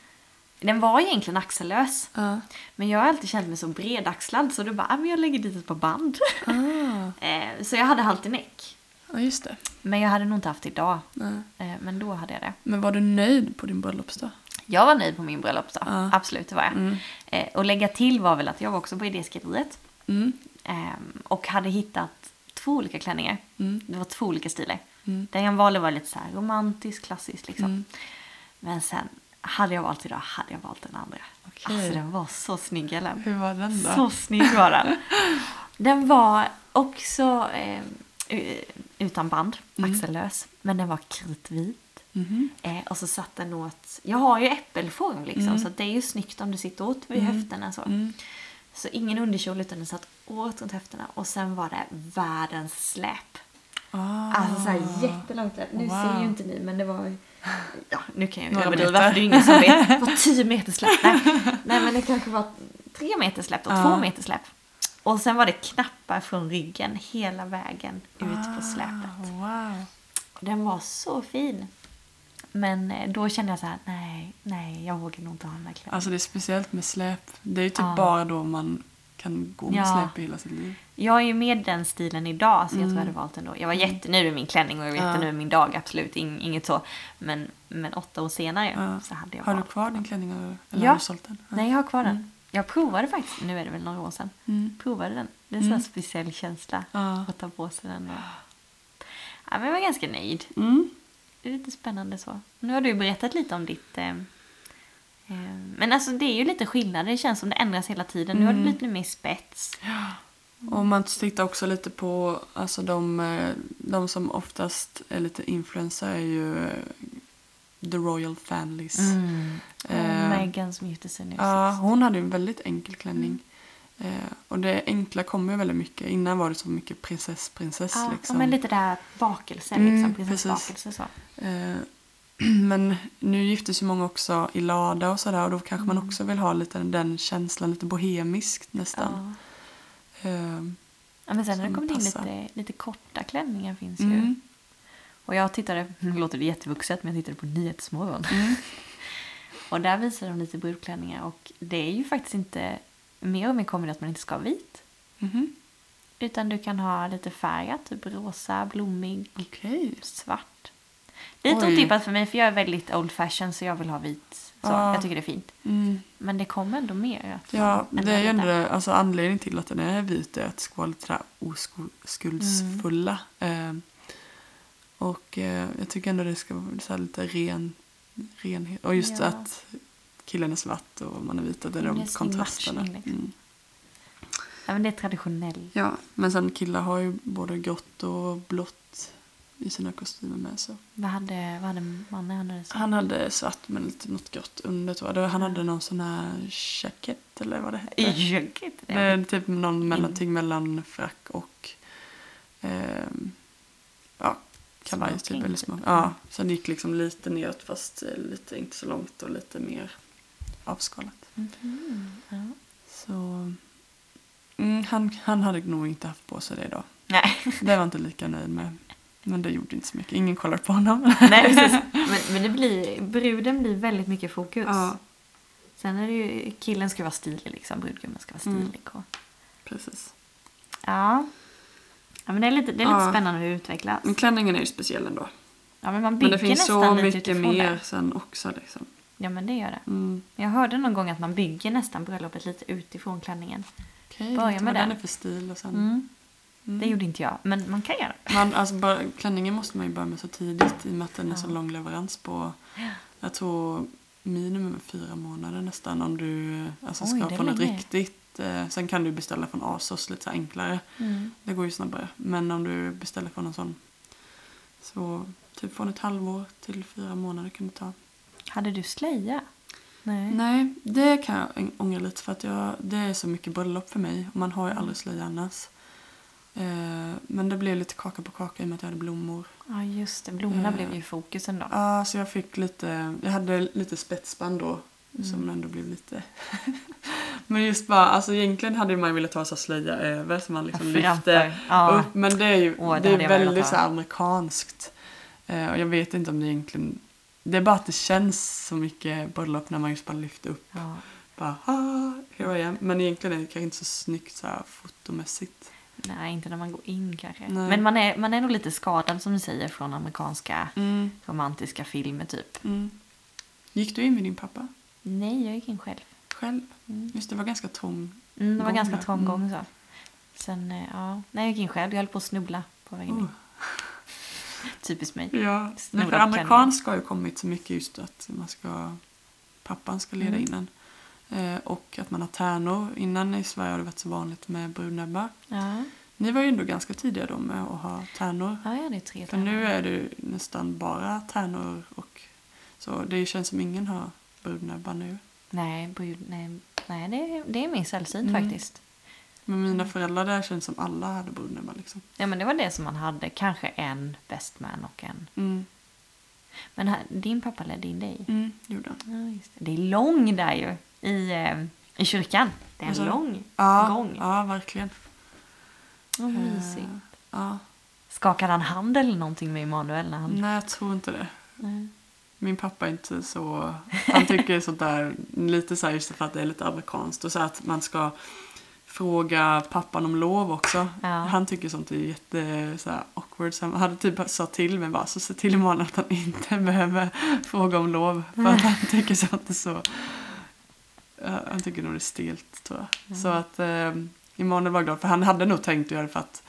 Den var egentligen axellös. Ja. Men jag har alltid känt mig så bredaxlad så då bara, ah, men jag lägger dit ett par band. Eh, så jag hade halterneck. Ja, just det. Men jag hade nog inte haft idag. Nej. Eh, men då hade jag det. Men var du nöjd på din bröllopsdag? Jag var nöjd på min bröllopsdag. Ja. Absolut, det var jag. Mm. Eh, och lägga till var väl att jag var också på idéskriveriet. Mm. ehm, och hade hittat två olika klänningar. Mm. Det var två olika stilar. Mm. Den jag valde var lite så här romantisk, klassisk liksom. Mm. Men sen, hade jag valt idag hade jag valt den andra. Okej. Alltså den var så snygg Ellen. Hur var den då? Så snygg var den. Den var också eh, utan band, Mm. axellös. Men den var kritvit. Mhm. Eh, och så satt den åt, jag har ju äppelform liksom. Mm. Så det är ju snyggt om du sitter åt vid Mm. höfterna så. Mm. Så ingen underkjol utan den satt åt runt höfterna. Och sen var det världens släp. Ah. Alltså såhär jättelångt. Nu Wow. ser ju inte ni men det var Ja, nu kan jag Några överdriva för det är ingen som vet. Det var 10 meter släp. Nej. Nej men det kanske var 3 meter släp och Ja. 2 meter släp. Och sen var det knappar från ryggen hela vägen ut på släpet. Ah, Wow. Den var så fin. Men eh, då kände jag så här, nej, nej, jag vågar nog inte ha den där klänningen. Alltså det är speciellt med släp. Det är ju typ Ja. bara då man kan gå med Ja. släp i hela sitt liv. Jag är ju med den stilen idag så jag tror Mm. jag hade valt den då. Jag var jättenöjd med min klänning och jag var Ja. jättenöjd med min dag, absolut ing, inget så. Men, men åtta år senare Ja. så hade jag Har du kvar den. din klänning eller eller Ja. har du sålt den? Ja. Nej, jag har kvar den. Mm. Jag provade faktiskt, nu är det väl några år sedan, Mm. provade den. Det är en sån Mm. speciell känsla Ja. att ta på sig den. Och... Ja, men jag var ganska nöjd. Mm. Det är lite spännande så. Nu har du berättat lite om ditt... Eh, eh, men alltså det är ju lite skillnad. Det känns som det ändras hela tiden. Nu har Mm. du lite mer spets. Och man tittar också lite på, alltså de, eh, de som oftast är lite influencer är ju the royal families. Mm. Eh, Meghan som gifte sig nu Ja, sist. hon hade en väldigt enkel klänning. Eh, och det enkla kommer ju väldigt mycket. Innan var det så mycket prinsess, prinsess Ja, liksom. men lite där bakelse, Mm, liksom. precis. Prinsessbakelse så. Eh, men nu giftes ju många också i lada och sådär och då kanske man också vill ha lite den känslan, lite bohemiskt nästan. Ja. Eh, ja, men sen har det kommit in passar. lite, lite korta klänningar finns ju. Mm, Och jag tittade, nu låter det jättevuxet, men jag tittade på Nyhetsmorgon. mm, Och där visar de lite brudklänningar och det är ju faktiskt inte, mer och mer kommer det att man inte ska ha vit. mhm. Utan du kan ha lite färgat, typ rosa, blommig, Okej. svart. Lite Oj. otippat för mig för jag är väldigt old fashion så jag vill ha vit. Så Ja. jag tycker det är fint. Mm. Men det kommer ändå mer. Att Ja, det är ju ändå alltså anledningen till att den är vit är att ska vara lite oskuldsfulla. Eh, och eh, jag tycker ändå det ska vara så här lite ren, renhet. Och just Ja. att killen är svart och man är vit. Det är de kontrasterna. liksom. Mm. Ja, men det är traditionellt. Ja, men sen killar har ju både grått och blått i sina kostymer med. Så. Vad hade, vad hade mannen? Han hade så. Han hade svart med lite något grått under tror jag. Han hade någon sån här jacket eller vad det hette. Det är typ någon mellanting mellan frack och ehm, ja, kavaj typ. Eller små. Ja, så det gick liksom lite neråt fast eh, lite inte så långt och lite mer avskalat. Mhm, ja. Så mm, han, han hade nog inte haft på sig det då. Nej. Det var jag inte lika nöjd med. Men det gjorde inte så mycket. Ingen kollade på honom. Nej, precis. Men, men det blir, bruden blir väldigt mycket fokus. Ja, Sen är det ju, killen ska vara stilig liksom, brudgummen ska vara Mm. stilig. Och, precis. ja. Ja, men det är lite, det är lite Ja. spännande hur det utvecklas. Men klänningen är ju speciell ändå. Ja, men man Men det finns så mycket mer det. sen också liksom. Ja, men det gör det. Mm. Jag hörde någon gång att man bygger nästan bröllopet lite utifrån klänningen. Okej, Börja med den den. är för stil och sen... Mm. Mm. Det gjorde inte jag, men man kan göra det. Man, alltså, bara, klänningen måste man ju börja med så tidigt i och med att den är Ja. så lång leverans på, jag tror minimum fyra månader nästan om du alltså, Oj, ska få något länge. Eh, sen kan du beställa från ASOS lite enklare. Mm. Det går ju snabbare. Men om du beställer från en sån så typ från ett halvår till fyra månader kan det ta. Hade du slöja? Nej. Nej, det kan jag ång- ångra lite för att jag, det är så mycket bröllop för mig och man har ju aldrig slöja annars. Eh, men det blev lite kaka på kaka i och med att jag hade blommor. Ja, just det. Blommorna Eh. blev ju fokusen då. Ja, så jag fick lite, jag hade lite spetsband då Mm. som ändå blev lite... men just bara, alltså egentligen hade man ju velat ha så slöja över så man liksom lyfte Framför. Ja. upp. Men det är ju Åh, det det är väldigt så amerikanskt. Eh, och jag vet inte om det egentligen... Det är bara att det känns så mycket bröllop när man just bara lyfter upp. Ja. Bara, ah, here I am. Men egentligen är det kanske inte så snyggt så här fotomässigt. Nej, inte när man går in kanske. Nej. Men man är, man är nog lite skadad som du säger från amerikanska Mm, romantiska filmer typ. mm. Gick du in med din pappa? Nej, jag gick in själv. Själv? Mm. Just det, var ganska trång. Mm, det var Gång ganska trång Mm. gång så. Sen, eh, ja. Nej, jag gick in själv. Jag höll på att snubbla på vägen in. Oh. Typiskt mig. Ja, men för amerikansk har ju kommit så mycket just att man ska, pappan ska leda Mm. innan. Eh, och att man har tärnor. Innan i Sverige har det varit så vanligt med brudnäbbar. Ja, Ni var ju ändå ganska tidiga då med att ha tärnor. ja jag hade tre För nu är det nästan bara tärnor och så. Det känns som ingen har brudnäbbar nu. Nej, nej, nej det, är- det är mer sällsynt Mm. faktiskt. Men mina föräldrar där känns som alla hade brudnäbbar liksom. Ja, men det var det som man hade. Kanske en best man och en... Mm. Men här, din pappa ledde in dig. Mm, gjorde han. Ja, det. det är lång där ju. I, eh, i kyrkan. Det är en du? lång Ja, gång. ja verkligen. Vad mysigt. Eh, ja. Skakade han hand eller någonting med Emanuel när han... Nej, jag tror inte det. Nej. Min pappa är inte så... Han tycker sånt där lite så här just för att det är lite amerikanskt och så att man ska fråga pappan om lov också. Ja. Han tycker sånt är jätte så här, awkward. Så han hade typ sa till mig bara, så se till imorgon att han inte behöver fråga om lov. För att han tycker sånt är så... Ja, han tycker nog det är stelt tror jag. Så att eh, imorgon var jag glad för han hade nog tänkt att göra det för att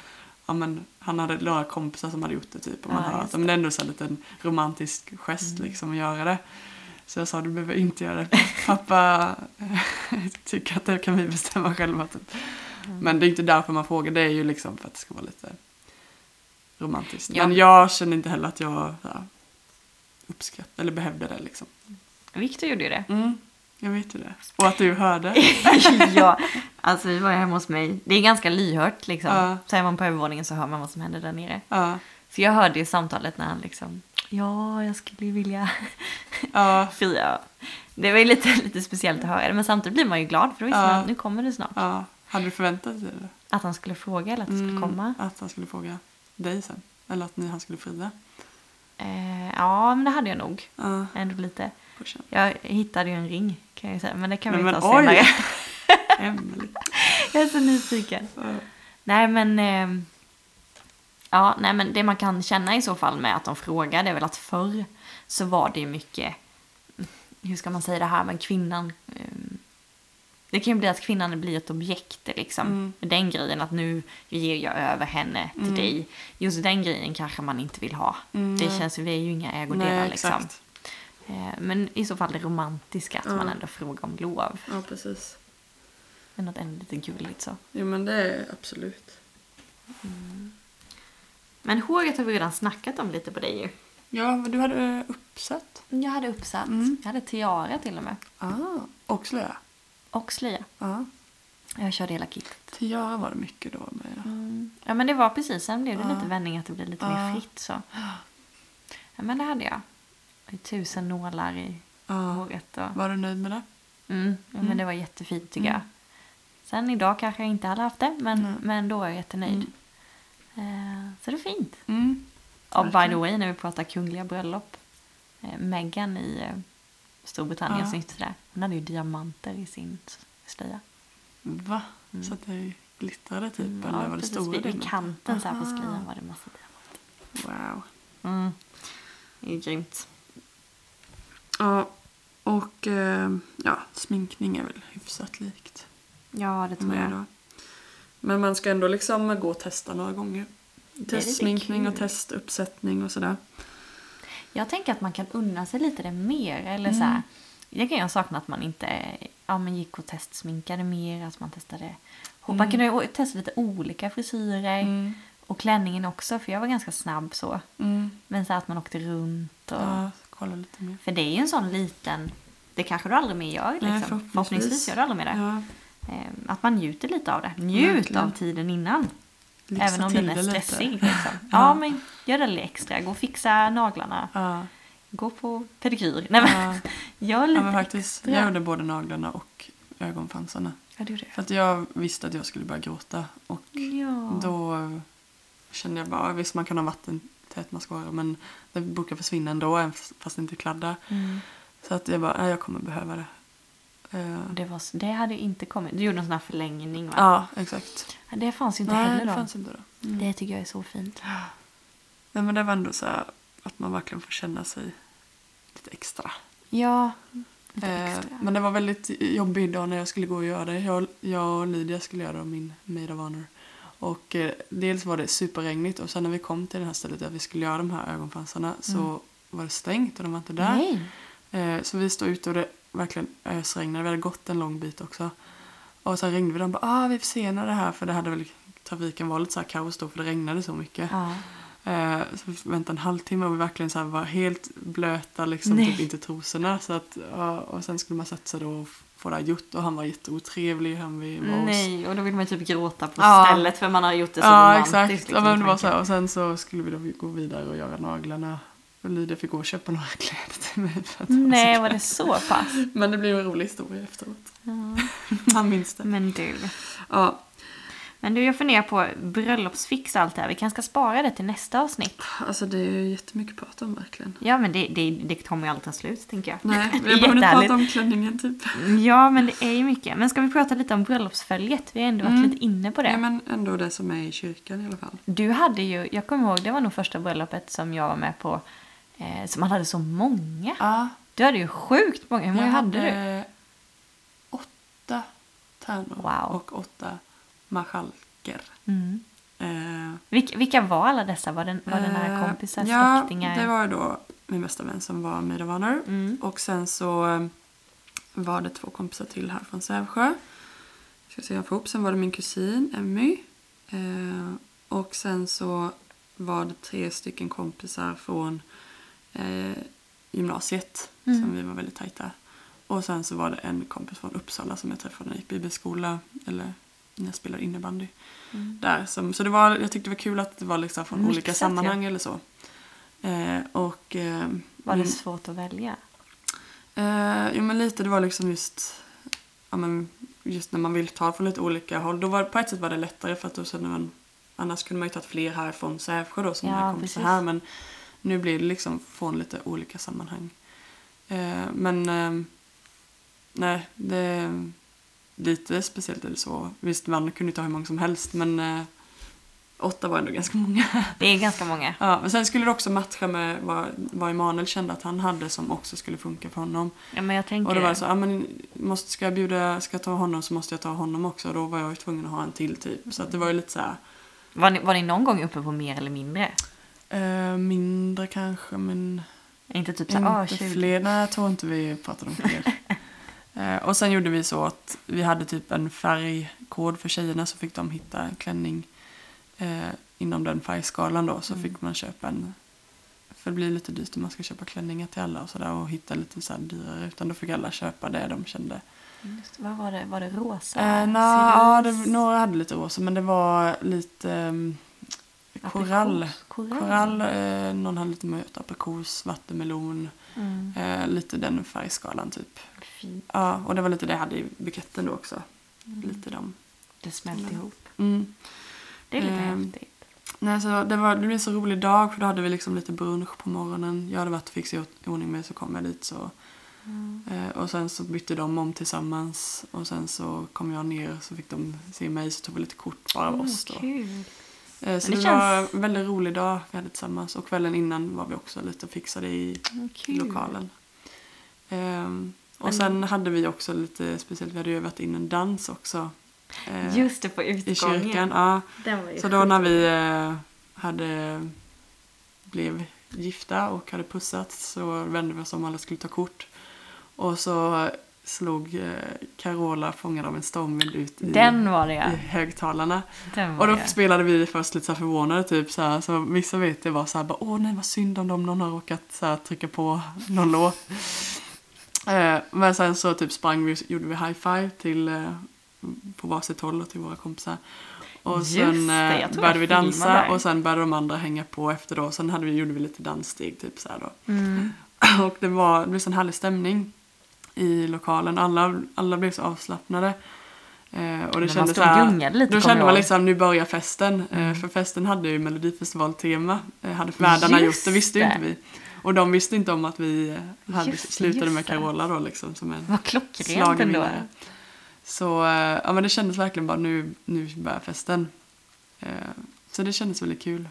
ja, men, han hade några kompisar som hade gjort det typ. Och man Ja, hör att, men det är ändå så här liten romantisk gest liksom att göra det. Så jag sa du behöver inte göra det. Pappa tycker att det kan vi bestämma själva. Typ. Men det är inte därför man frågar. Det är ju liksom för att det ska vara lite romantiskt. Ja. Men jag känner inte heller att jag uppskattade eller behövde det liksom. Victor gjorde ju det. Mm, jag vet ju det. Och att du hörde. ja, alltså vi var hemma hos mig. Det är ganska lyhört liksom. Ja. Så är man på övervåningen så hör man vad som händer där nere. Ja, Så jag hörde ju samtalet när han liksom, ja, jag skulle vilja ja, fria. Det var ju lite, lite speciellt att höra det, men samtidigt blir man ju glad för då visste Ja. man nu kommer det snart. ja. Hade du förväntat dig det? Att han skulle fråga eller att det skulle Mm, komma. Att han skulle fråga dig sen. Eller att ni, han skulle fria. Eh, ja, men det hade jag nog. Ja, Ändå lite. Jag hittade ju en ring kan jag säga, men det kan vi Nej, ta men senare. Jag är så nyfiken. Ja. Nej men, eh, ja, nej men det man kan känna i så fall med att de frågar det är väl att förr så var det ju mycket, hur ska man säga det här, men kvinnan, eh, det kan ju bli att kvinnan blir ett objekt liksom. Mm. Den grejen att nu ger jag över henne till Mm. dig. Just den grejen kanske man inte vill ha. Mm, Det känns ju, vi är ju inga ägodelar Nej, liksom. exakt. Eh, Men i så fall det romantiska, att Ja. man ändå frågar om lov. Ja, precis. Men något ändå lite gulligt så. Jo, men det är absolut. Men håret har vi redan snackat om lite på dig ju. Ja, du hade uppsatt. Jag hade uppsatt. Mm. Jag hade tiara till och med. Ah, och slöja. Och slöja. Ja. Jag körde hela kittet. Tiara var det mycket då med. Ja. Ja men det var precis, sen blev det Ja. lite vändning att det blev lite mer fritt så. Ja men det hade jag. Tusen nålar i Ja. håret och... Var du nöjd med det? Mm, ja, men Mm. det var jättefint tycker Mm. jag. Sen idag kanske jag inte hade haft det, men, Nej. men då är jag jättenöjd. Eh, så det är fint. Mm. Och by the way, när vi pratar kungliga bröllop. Eh, Meghan i eh, Storbritannien Ja. där. Hon hade ju diamanter i sin slöja. Va? Mm. Så att det glittrade typ? Mm, eller var det stora Vid- kanten så här på Aha. slöjan var det massa diamanter. Wow. Mm. Det är grymt. Ja, och eh, ja, sminkning är väl hyfsat likt. Ja, det tror jag. då. Men man ska ändå liksom gå och testa några gånger. Testsminkning och testuppsättning och sådär. Jag tänker att man kan unna sig lite det mer. Eller Mm. så här, det kan jag sakna att man inte ja, men gick och testsminkade mer. Att man testade. Man Mm. kunde testa lite olika frisyrer. Mm. Och klänningen också, för jag var ganska snabb så. Mm. Men så att man åkte runt. Och, Ja, kolla lite mer. För det är ju en sån liten... Det kanske du aldrig mer gör. Liksom. förhoppningsvis. förhoppningsvis gör du aldrig mer det. Ja, Ehm, Att man njuter lite av det. Njut Verkligen. av tiden innan. lyxa även om den är det stressig. Liksom. Ja. Ja. men gör det lite extra. Gå och fixa naglarna. Ja, Gå på pedikyr. Nej, men, gör lite ja men faktiskt. extra. Jag gjorde både naglarna och ögonfransarna. Ja, du det. För att jag visste att jag skulle börja gråta. Och då kände jag bara, visst man kan ha vattentät mascara men det brukar försvinna ändå fast det inte kladdar. Mm. Så att jag bara, jag kommer behöva det. Eh, Det, var, det hade inte kommit. Du gjorde en sån här förlängning va? Ja, exakt. Det fanns ju inte Nej, heller det då. fanns inte då. Mm. Det tycker jag är så fint. Nej, men det var ändå så här att man verkligen får känna sig lite extra. Ja, lite Eh, extra. men det var väldigt jobbig dag när jag skulle gå och göra det. Jag, jag och Lydia skulle göra min Maid of Honor. Och eh, dels var det superregnigt och sen när vi kom till det här stället där vi skulle göra de här ögonfransarna så var det stängt och de var inte där. Eh, så vi stod ute och det verkligen ösregnade. Vi hade gått en lång bit också. Och sen ringde vi dem och bara ah, vi försenar det här för det hade väl trafiken var lite så här kaos då för det regnade så mycket. Ja. Eh, så vi väntade en halvtimme och vi verkligen så var helt blöta liksom, Nej. typ inte trosorna. Så att, och sen skulle man sätta sig då och det här gjort och han var jätteotrevlig. Han vi var hos- Nej, och då vill man typ gråta på Ja. stället för man har gjort det så Ja romantiskt. exakt. liksom, ja, men det var så. Och sen så skulle vi då gå vidare och göra naglarna. Och Lydia fick gå och köpa några kläder till mig. För att var Nej, var det så pass? Men det blev en rolig historia efteråt. Ja. Han minns det. Men du. Ja. Men du, jag funderar på bröllopsfix och allt det här. Vi kanske ska spara det till nästa avsnitt. Alltså det är ju jättemycket att prata om verkligen. Ja, men det, det, det kommer ju aldrig ta slut, tänker jag. Nej, vi har hunnit jättehärligt. prata om klänningen typ. Ja, men det är ju mycket. Men ska vi prata lite om bröllopsföljet? Vi har ändå varit Mm. lite inne på det. Ja, men ändå det som är i kyrkan i alla fall. Du hade ju, jag kommer ihåg, det var nog första bröllopet som jag var med på, eh, som man hade så många. Ja, Du hade ju sjukt många. Hur många jag hade du? hade åtta tärnor Wow. och åtta marskalker. Mm. Eh, Vilka, vilka var alla dessa? Var det, var det nära eh, kompisar, ja, släktingar? det var då min bästa vän som var maid of honor. Mm. Och sen så eh, var det två kompisar till här från Sävsjö. Ska se jag får ihop. Sen var det min kusin Emmy. Eh, och sen så var det tre stycken kompisar från eh, gymnasiet Mm. som vi var väldigt tajta. Och sen så var det en kompis från Uppsala som jag träffade när jag gick bibelskola eller jag spelade innebandy. Mm. Där. Som, så det var, jag tyckte det var kul att det var liksom från olika Mixat, sammanhang eller så. Eh, och, eh, Var det svårt att välja? Eh, jo men lite, det var liksom just, ja, men just när man vill ta från lite olika håll. Då var, på ett sätt var det lättare för att då kände man, annars kunde man ju tagit fler här från Sävsjö då som Ja, kompisar precis. här. Men nu blir det liksom från lite olika sammanhang. Eh, men eh, nej, det lite speciellt det så. Visst, man kunde ju ta hur många som helst men eh, åtta var ändå ganska många. Det är ganska många. Ja, men sen skulle det också matcha med vad, vad Emanuel kände att han hade som också skulle funka för honom. Ja, men jag tänker... Och då var det så, ja, men måste, ska jag bjuda, ska jag ta honom så måste jag ta honom också. Och då var jag ju tvungen att ha en till typ. Så att det var ju lite så här, var, ni, var ni någon gång uppe på mer eller mindre? eh, mindre kanske men Inte typ såhär, ah, inte 20. fler. Nej, jag tror inte vi pratade om fler. eh, och sen gjorde vi så att vi hade typ en färgkod för tjejerna så fick de hitta en klänning eh, inom den färgskalan då. Så Mm. fick man köpa en för det blir lite dyrt om man ska köpa klänningar till alla och sådär och hitta lite så här dyrare. Utan då fick alla köpa det de kände Just, vad var det? Var det rosa? Eh, nej, ja, det, några hade lite rosa men det var lite um, korall. Aprikos? Korall? Eh, någon hade lite mött aprikos, vattenmelon, Mm. eh, lite den färgskalan typ. Fint. Ja, och det var lite det jag hade i buketten då också. Mm. Lite dem. Det smälte Mm. ihop. Mm. Det är lite Ehm, häftigt. Nej, så det, var, det blev en så rolig dag för då hade vi liksom lite brunch på morgonen. Jag hade varit och fixat i ordning med så kom jag dit så. Mm. Eh, och sen så bytte de om tillsammans och sen så kom jag ner så fick de se mig så tog vi lite kort bara av oss då. kul. Eh, Så det det, känns- var en väldigt rolig dag vi hade tillsammans. Och kvällen innan var vi också lite fixade i kul. lokalen. Ehm, och sen hade vi också lite speciellt, vi hade ju övat in en dans också. eh, Just det, på I utgången. kyrkan, ja. Så då när vi eh, hade blev gifta och hade pussats så vände vi oss om och alla skulle ta kort. Och så slog eh, Carola fångad av en stormvind ut i, i högtalarna. Och då spelade vi först lite så förvånade typ så här, så vissa vet det var så här bara åh nej vad synd om dem någon har råkat så här, trycka på någon låt. Eh, men sen så typ sprang vi gjorde vi high five till eh, på varsitt håll och till våra kompisar. Och sen det, eh, började vi dansa där. och sen började de andra hänga på efter då. Sen hade vi, gjorde vi lite danssteg typ så här då. Mm. Och det var, det blev sån härlig stämning i lokalen. Alla, alla blev så avslappnade. Eh, och det kändes så och här, lite, Då kände man liksom, nu börjar festen. Eh, för festen hade ju Melodifestivaltema. Eh, hade värdarna gjort, det visste ju inte vi. Och de visste inte om att vi eh, hade Just slutade just med. Carola då liksom som en Vad klockrent ändå. Så eh, ja, men det kändes verkligen bara nu, nu börjar festen. Eh, Så det kändes väldigt kul.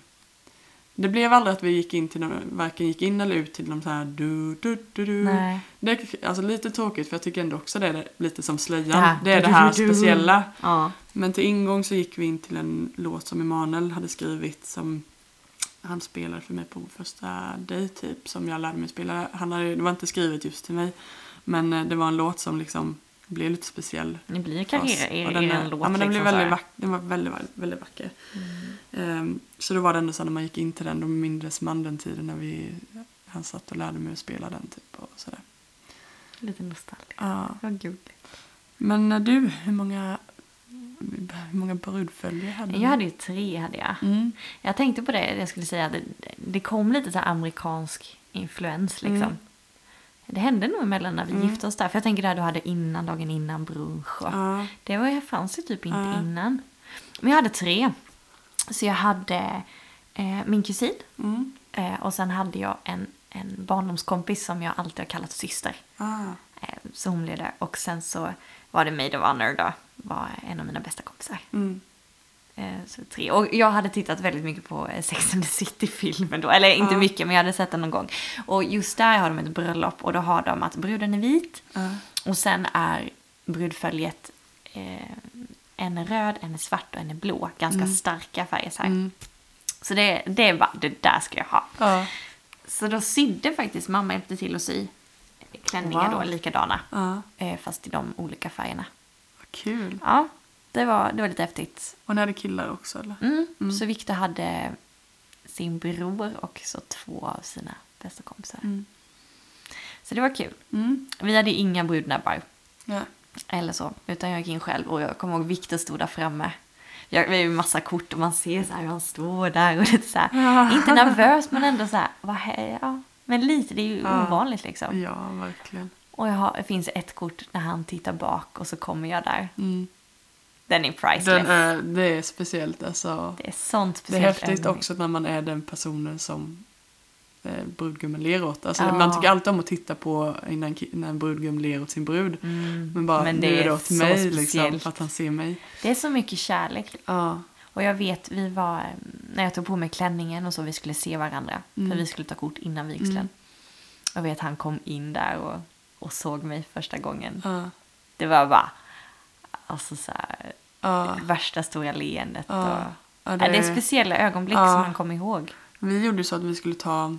Det blev aldrig att vi gick in till någon, varken gick in eller ut till de så här du, du, du, du. Nej. Det är alltså lite tråkigt för jag tycker ändå också det är lite som slöjan. Det här, det är du, det här du, du. speciella. Ja. Men till ingång så gick vi in till en låt som Emanuel hade skrivit som han spelade för mig på första dejt typ som jag lärde mig spela. Han hade, det var inte skrivet just till mig men eh, det var en låt som liksom blev lite speciell. Ni blir Och den, en låt ja, men den, blev liksom, väldigt här. vack, den var väldigt, väldigt, vacker. Ehm, så då var det ändå så när man gick in till den, då mindes man den tiden när vi, han satt och lärde mig att spela den typ och sådär. Lite nostalgiskt. Ja. Vad gulligt. Men eh, du, hur många, hur många brudföljare hade Jag hade ju tre, hade jag. Mm. Jag tänkte på det, jag skulle säga att det, det kom lite så amerikansk influens liksom. Mm. Det hände nog emellan när vi Mm. gifte oss där. För jag tänker det här du hade innan, dagen innan brunch. Och Ja. Det var, fanns ju typ inte Ja. innan. Men jag hade tre. Så jag hade eh, min kusin. Mm. Eh, och sen hade jag en, en barndomskompis som jag alltid har kallat syster. Ah. Eh, så hon blev där. Och sen så var det Maid of Honor då. Var en av mina bästa kompisar. Mm. Eh, så tre. Och jag hade tittat väldigt mycket på eh, Sex and the City-filmen då. Eller inte Ja. mycket, men jag hade sett den någon gång. Och just där har de ett bröllop och då har de att bruden är vit. Ja. Och sen är brudföljet eh, en är röd, en är svart och en är blå. Ganska starka färger så här. Mm. Så det, det är bara, det där ska jag ha. Ja. Så då sydde faktiskt mamma hjälpte till att sy klänningar Wow. då, likadana. Ja. Eh, fast i de olika färgerna. Vad kul. Ja, det var, det var lite häftigt. Och ni hade killar också eller? Mm. Så Victor hade sin bror och så två av sina bästa kompisar. Mm. Så det var kul. Mm. Vi hade inga brudnäbbar Ja. eller så, utan jag gick in själv och jag kommer ihåg Victor stod där framme. Jag, vi har ju massa kort och man ser så här hur han står där och lite så här, inte nervös men ändå så här, vad he- ja, men lite, det är ju Ja. ovanligt liksom. ja, verkligen. Och jag har, det finns ett kort när han tittar bak och så kommer jag där. Mm. Den är priceless. Den är, det är speciellt alltså. Det är sånt Det är speciellt häftigt ögonblick. också när man är den personen som eh, brudgummen ler åt. Alltså, Ja. Man tycker alltid om att titta på innan, när en brudgum ler åt sin brud. Mm. Men bara, Men nu det är det åt mig liksom, speciellt. för att han ser mig. Det är så mycket kärlek. Ja. Och jag vet, vi var, när jag tog på mig klänningen och så, vi skulle se varandra. Mm. För vi skulle ta kort innan vigseln. Mm. Jag vet, han kom in där och, och såg mig första gången. Ja. Det var bara, alltså så här, Ja. värsta stora leendet. Ja. Och, Ja, det, det är speciella ögonblick som man kommer ihåg. Vi gjorde så att vi skulle ta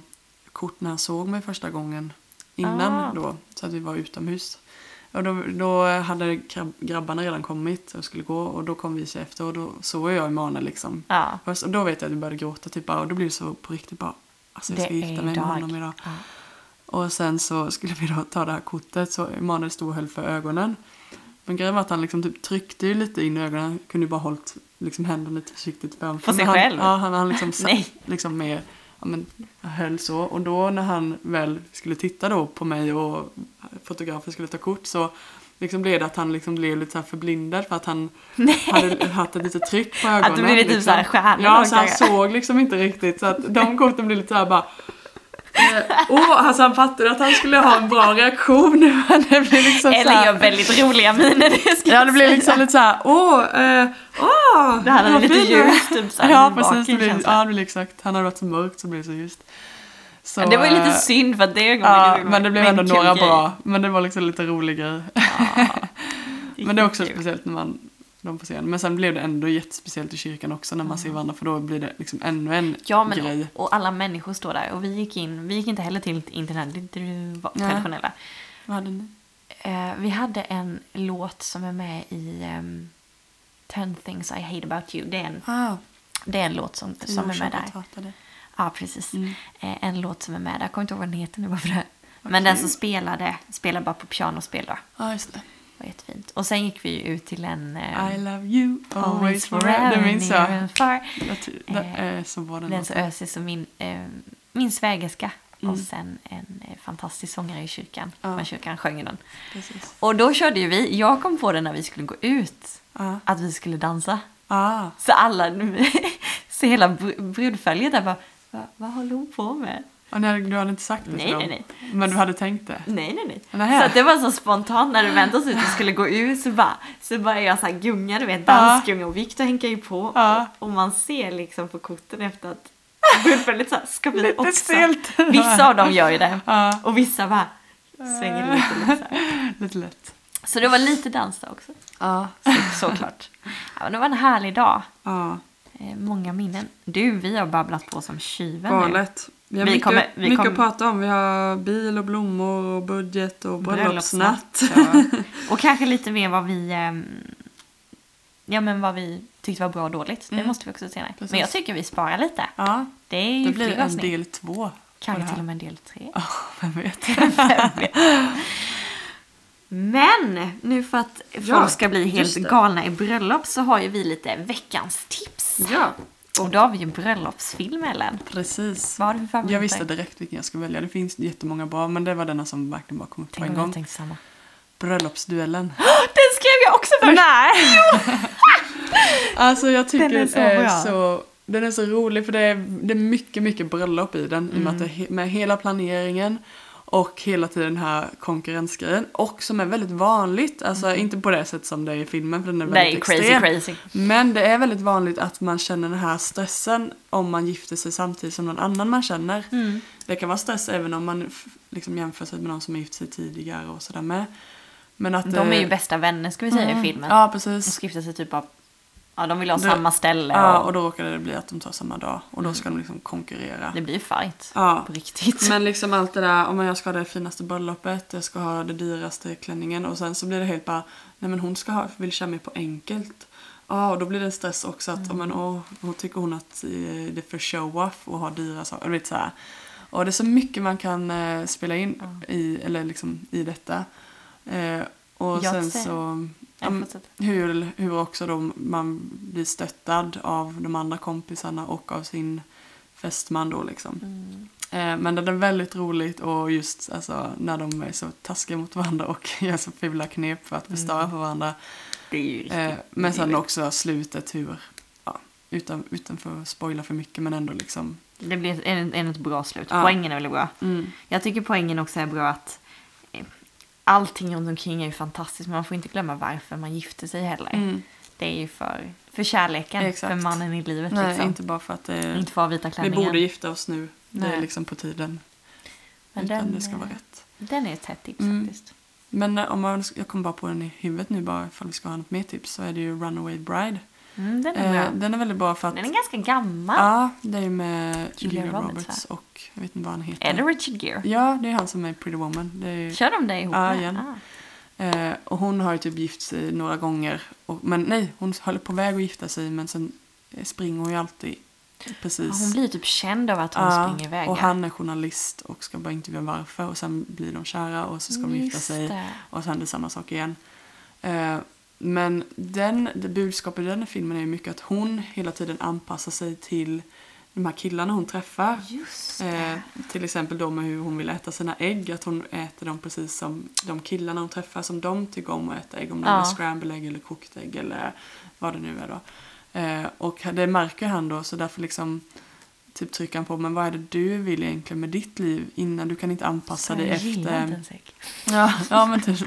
kort när han såg mig första gången innan Ah. då, så att vi var utomhus. Och då, då hade grabb, grabbarna redan kommit och skulle gå och då kom vi sig efter och då såg jag Emanuel liksom. Ja, Först, och då vet jag att vi började gråta typ och då blev det så på riktigt bara, alltså jag det ska gifta mig med honom idag. Ja. Och sen så skulle vi då ta det här kortet så Emanuel stod och höll för ögonen. Men grejen var att han liksom typ tryckte ju lite in i ögonen, han kunde ju bara hållit liksom händerna lite försiktigt framför. På sig han, själv? Ja, han, han liksom satt liksom med, ja men höll så. Och då när han väl skulle titta då på mig och fotografen skulle ta kort så liksom blev det att han liksom blev lite så här förblindad för att han hade haft ett litet tryck på ögonen. Att det blev lite liksom. så här stjärnor Ja, så han såg liksom inte riktigt. Så att de korten blev lite så här bara Åh, alltså han fattade att han skulle ha en bra reaktion. Det blev liksom Eller här, gör väldigt roliga miner, det Ja, det blev säga. liksom lite så här, åh, eh, åh. Det hade vad lite fint." ljus, typ så här, Ja, precis. Det känslan. ja, det blev exakt. Han hade varit så mörkt så blev det så ljust. Så, det var ju lite eh, synd för att det ögonblicket Ja, var- men det blev ändå några grej. bra. Men det var liksom lite rolig grej. Men det är också kul. speciellt när man de får se den. Men sen blev det ändå jättespeciellt i kyrkan också när man ser varandra för då blir det liksom ännu en Ja, men grej. och alla människor står där och vi gick in, vi gick inte heller till inte den här Nej. traditionella. Vad hade ni? Eh, vi hade en låt som är med i um, Ten things I hate about you. Det är en, Ah, det är en låt som, som är med där. Hatade. Ja, precis. Mm. Eh, en låt som är med där. Jag kommer inte ihåg vad den heter nu bara för det. Men den som spelade, spelade bara på pianospel då. Ja, just det. Var jättefint. Och sen gick vi ut till en... eh, I love you always forever. Det minns jag. bra den låten. ösig som min, eh, min svägerska. Och Mm. sen en eh, fantastisk sångare i kyrkan. Ja. Men kyrkan sjöng den. Precis. Och då körde ju vi, jag kom på det när vi skulle gå ut, Ja. att vi skulle dansa. Ah. Så alla, så hela br- brudföljet där bara, Va, vad håller hon på med? Och nej, du hade inte sagt det Nej, till dem? nej, Men du hade tänkt det? Nej, nej, nej. Nähä. Så att det var så spontant när du väntade oss ut och skulle gå ut så bara, så bara jag så här gunga, du vet, dansgunga och Viktor hänkar ju på. Ja. Och, och man ser liksom på korten efter att brudföljet så här ska bli Lite också. stelt. Vissa av dem gör ju det. Ja, Och vissa bara svänger lite. lite så, här. lite lätt. så det var lite dans där också. Ja. Så, såklart. Ja, men det var en härlig dag. Ja. Eh, många minnen. Du, vi har babblat på som tjuven nu. Vi har Vi mycket, kommer- mycket kommer- att prata om. Vi har bil och blommor och budget och bröllopsnatt. Ja. Och kanske lite mer vad vi... ehm, Ja, men vad vi tyckte var bra och dåligt. Det Mm. måste vi också se. Precis. Men jag tycker vi sparar lite. Ja, Det är ju det blir en avsnitt. del två. det Kanske till och med en del tre. Ja, vem vet. Men nu för att folk Ja, ska bli helt det. galna i bröllop så har ju vi lite veckans tips. Ja, Och då har vi ju en bröllopsfilm, Ellen. precis. Vad har du för favoriter? Jag visste direkt vilken jag skulle välja. Det finns jättemånga bra, men det var denna som verkligen bara kom upp på en gång. tänkte samma. Bröllopsduellen. Den skrev jag också först! Nej! Alltså jag tycker Den är så är så, den är så rolig för det är, det är mycket, mycket bröllop i den. I och med, att Mm. är he- med hela planeringen och hela tiden den här konkurrensgrejen. Och som är väldigt vanligt, alltså inte på det sätt som det är i filmen för den är Mm. Väldigt crazy extrem. crazy. Men det är väldigt vanligt att man känner den här stressen om man gifter sig samtidigt som någon annan man känner. Mm. Det kan vara stress även om man liksom jämför sig med någon som har gift sig tidigare och sådär med. Men att, De är ju eh, bästa vänner ska vi säga mm, i filmen. Ja, De precis. ska gifta sig typ av... Ja, de vill ha Det- samma ställe Ja, och, och då råkade det bli att de tar samma dag. Och då ska de liksom konkurrera. det blir fight. Ja. På riktigt. Men liksom allt det där, om jag ska ha det finaste bröllopet, jag ska ha det dyraste klänningen och sen så blir det helt bara, nej men hon ska ha, vill köra mer på enkelt. Ja, och då blir det stress också att, mm. men, åh, tycker hon att eh, det är för show-off och ha dyra saker. Vet, så här. Och det är så mycket man kan eh, spela in i, eller liksom, i detta. Eh, och Jag sen så, Fortsätt. hur, hur också då man blir stöttad av de andra kompisarna och av sin fästman då liksom. Mm. Eh, Men det är väldigt roligt och just alltså, när de är så taskiga mot varandra och gör så fula knep för att förstöra för varandra. Det är ju riktigt. Eh, Men sen också slutet hur, ja, utan, utan för att spoila för mycket men ändå liksom. Det blir en ett bra slut. Ja. Poängen är väldigt bra. Mm. Jag tycker poängen också är bra att allting runt omkring är ju fantastiskt men man får inte glömma varför man gifter sig heller. Mm. Det är ju för, för kärleken, Exakt. för mannen i livet Nej, liksom. inte bara för att det är, Inte för vita vi borde gifta oss nu. Det är Nej. liksom på tiden. Men utan den, det ska vara eh, rätt. Den är ett hett tips Mm. faktiskt. Men eh, om man, jag kommer bara på den i huvudet nu bara ifall vi ska ha något mer tips så är det ju Runaway Bride. Mm, den är bra. Eh, den är väldigt bra för att Den är ganska gammal. Ja, det är med Julia Roberts, Roberts, och jag vet inte vad han heter. Är det Richard Gere? Ja, det är han som är Pretty Woman. Det är, Kör de det ihop? Ja, igen. Ah. eh, och hon har ju typ gift sig några gånger. Och, men nej, hon håller på väg att gifta sig men sen eh, springer hon ju alltid precis. Ja, hon blir typ känd av att hon Ja, springer iväg. och han är journalist och ska bara intervjua varför och sen blir de kära och så ska de gifta sig. det. Och sen är det samma sak igen. Eh, men den, det budskapet i den filmen är ju mycket att hon hela tiden anpassar sig till de här killarna hon träffar. Just Eh, till exempel då med hur hon vill äta sina ägg. Att hon äter dem precis som de killarna hon träffar som de tycker om att äta ägg. Om det Ja. är scramble ägg eller kokt ägg eller vad det nu är då. Eh, och det märker han då så därför liksom typ trycker han på men vad är det du vill egentligen med ditt liv innan du kan inte anpassa dig efter. Ja, ja men, typ,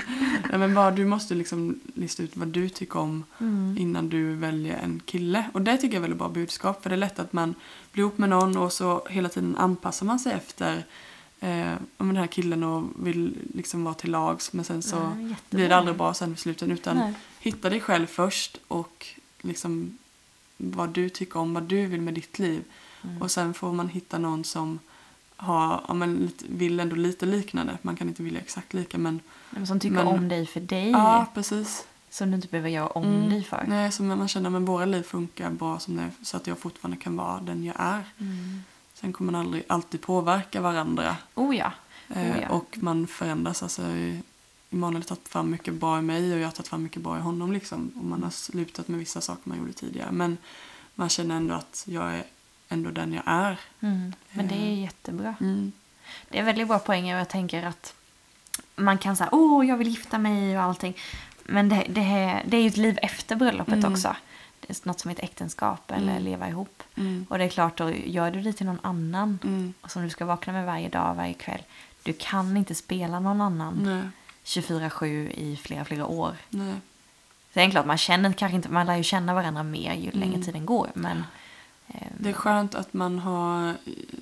ja, men bara, du måste liksom lista ut vad du tycker om Mm. innan du väljer en kille. Och det tycker jag är väldigt bra budskap. För det är lätt att man blir ihop med någon och så hela tiden anpassar man sig efter eh, om den här killen och vill liksom vara till lags. Men sen så jättebra. blir det aldrig bra sen i slutet. Utan Nej. hitta dig själv först och liksom vad du tycker om, vad du vill med ditt liv. Mm. Och sen får man hitta någon som har, ja, men, vill ändå lite liknande. Man kan inte vilja exakt lika men Men som tycker Men- om dig för dig. ja precis. Som du inte behöver göra om Mm. dig för. Nej, så man känner att våra liv funkar bra som det är, så att jag fortfarande kan vara den jag är. Mm. Sen kommer man aldrig alltid påverka varandra. Oh ja. Eh, Oh ja. Och man förändras. Alltså, Emanuel har tagit fram mycket bra i mig och jag har tagit fram mycket bra i honom. Liksom. Och man har slutat med vissa saker man gjorde tidigare. Men man känner ändå att jag är ändå den jag är. Mm. Men det är Eh. jättebra. Mm. Det är väldigt bra poäng och jag tänker att man kan säga åh jag vill gifta mig och allting. Men det, det, är, det är ju ett liv efter bröllopet Mm. också. Det är något som heter äktenskap eller Mm. leva ihop. Mm. Och det är klart, då gör du det till någon annan Mm. som du ska vakna med varje dag, varje kväll. Du kan inte spela någon annan Nej, 24-7 i flera, flera år. nej. Är klart, man känner kanske inte, man lär ju känna varandra mer ju längre tiden går. Men Det är skönt att man har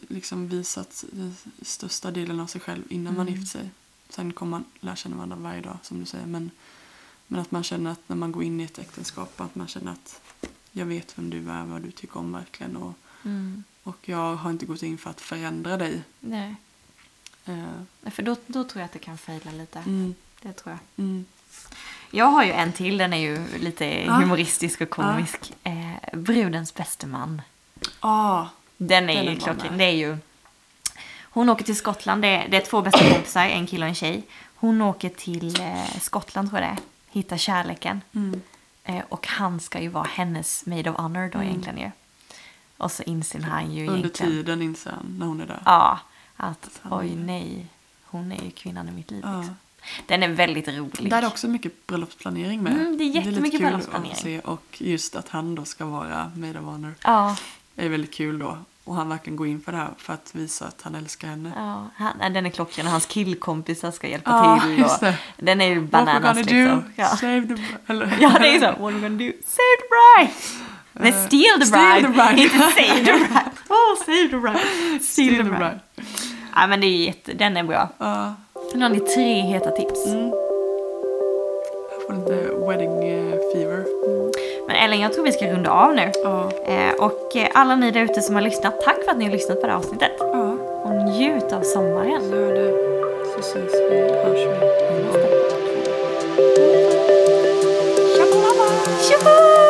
liksom visat den största delen av sig själv innan man Mm. gift sig. Sen kommer man lära känna varandra varje dag som du säger. Men, men att man känner att när man går in i ett äktenskap att man känner att jag vet vem du är, vad du tycker om verkligen. Och, mm, och jag har inte gått in för att förändra dig. nej. Eh, För då, då tror jag att det kan fejla lite. mm, Det tror jag. mm, Jag har ju en till, den är ju lite Ja. humoristisk och komisk. Eh, Brudens bäste man. Ah, Den är Den ju är klockren. Det är ju... Hon åker till Skottland. Det är, det är två bästa kompisar, en kille och en tjej. Hon åker till eh, Skottland tror jag det är. Hittar kärleken. mm, Eh, och han ska ju vara hennes maid of honor då Mm. egentligen ju. Och så inser han ju under egentligen... tiden inser han när hon är där. Ja, att oj är- nej. Hon är ju kvinnan i mitt liv. Ja. Liksom. Den är väldigt rolig. Där är också mycket bröllopsplanering med. Mm, det är jättemycket lite kul bröllopsplanering. att se. Och just att han då ska vara maid of honor Ja, är väldigt kul då. Och han verkligen går in för det här för att visa att han älskar henne. ja han, den är klockren och hans killkompisar ska hjälpa Ja, till. Och, den är ju What bananas gonna liksom. do, Ja. save the... Eller, ja, det är så. What are we gonna do? Save the bride! Nej, Eh, steal the steal bride! the bride. Inte save the bride! Oh, save the bride! Steal, Steal the the bride. bride. Ja, men det är jätte, den är bra. Ja. Nu har ni tre heta tips. Mm. Jag får lite wedding eh, fever. Men Ellen, jag tror vi ska runda av nu. Ja. Eh, och eh, alla ni där ute som har lyssnat, tack för att ni har lyssnat på det här avsnittet. Ja. Och njut av sommaren. Gör det. Så syns vi, hörs vi. Tjoho!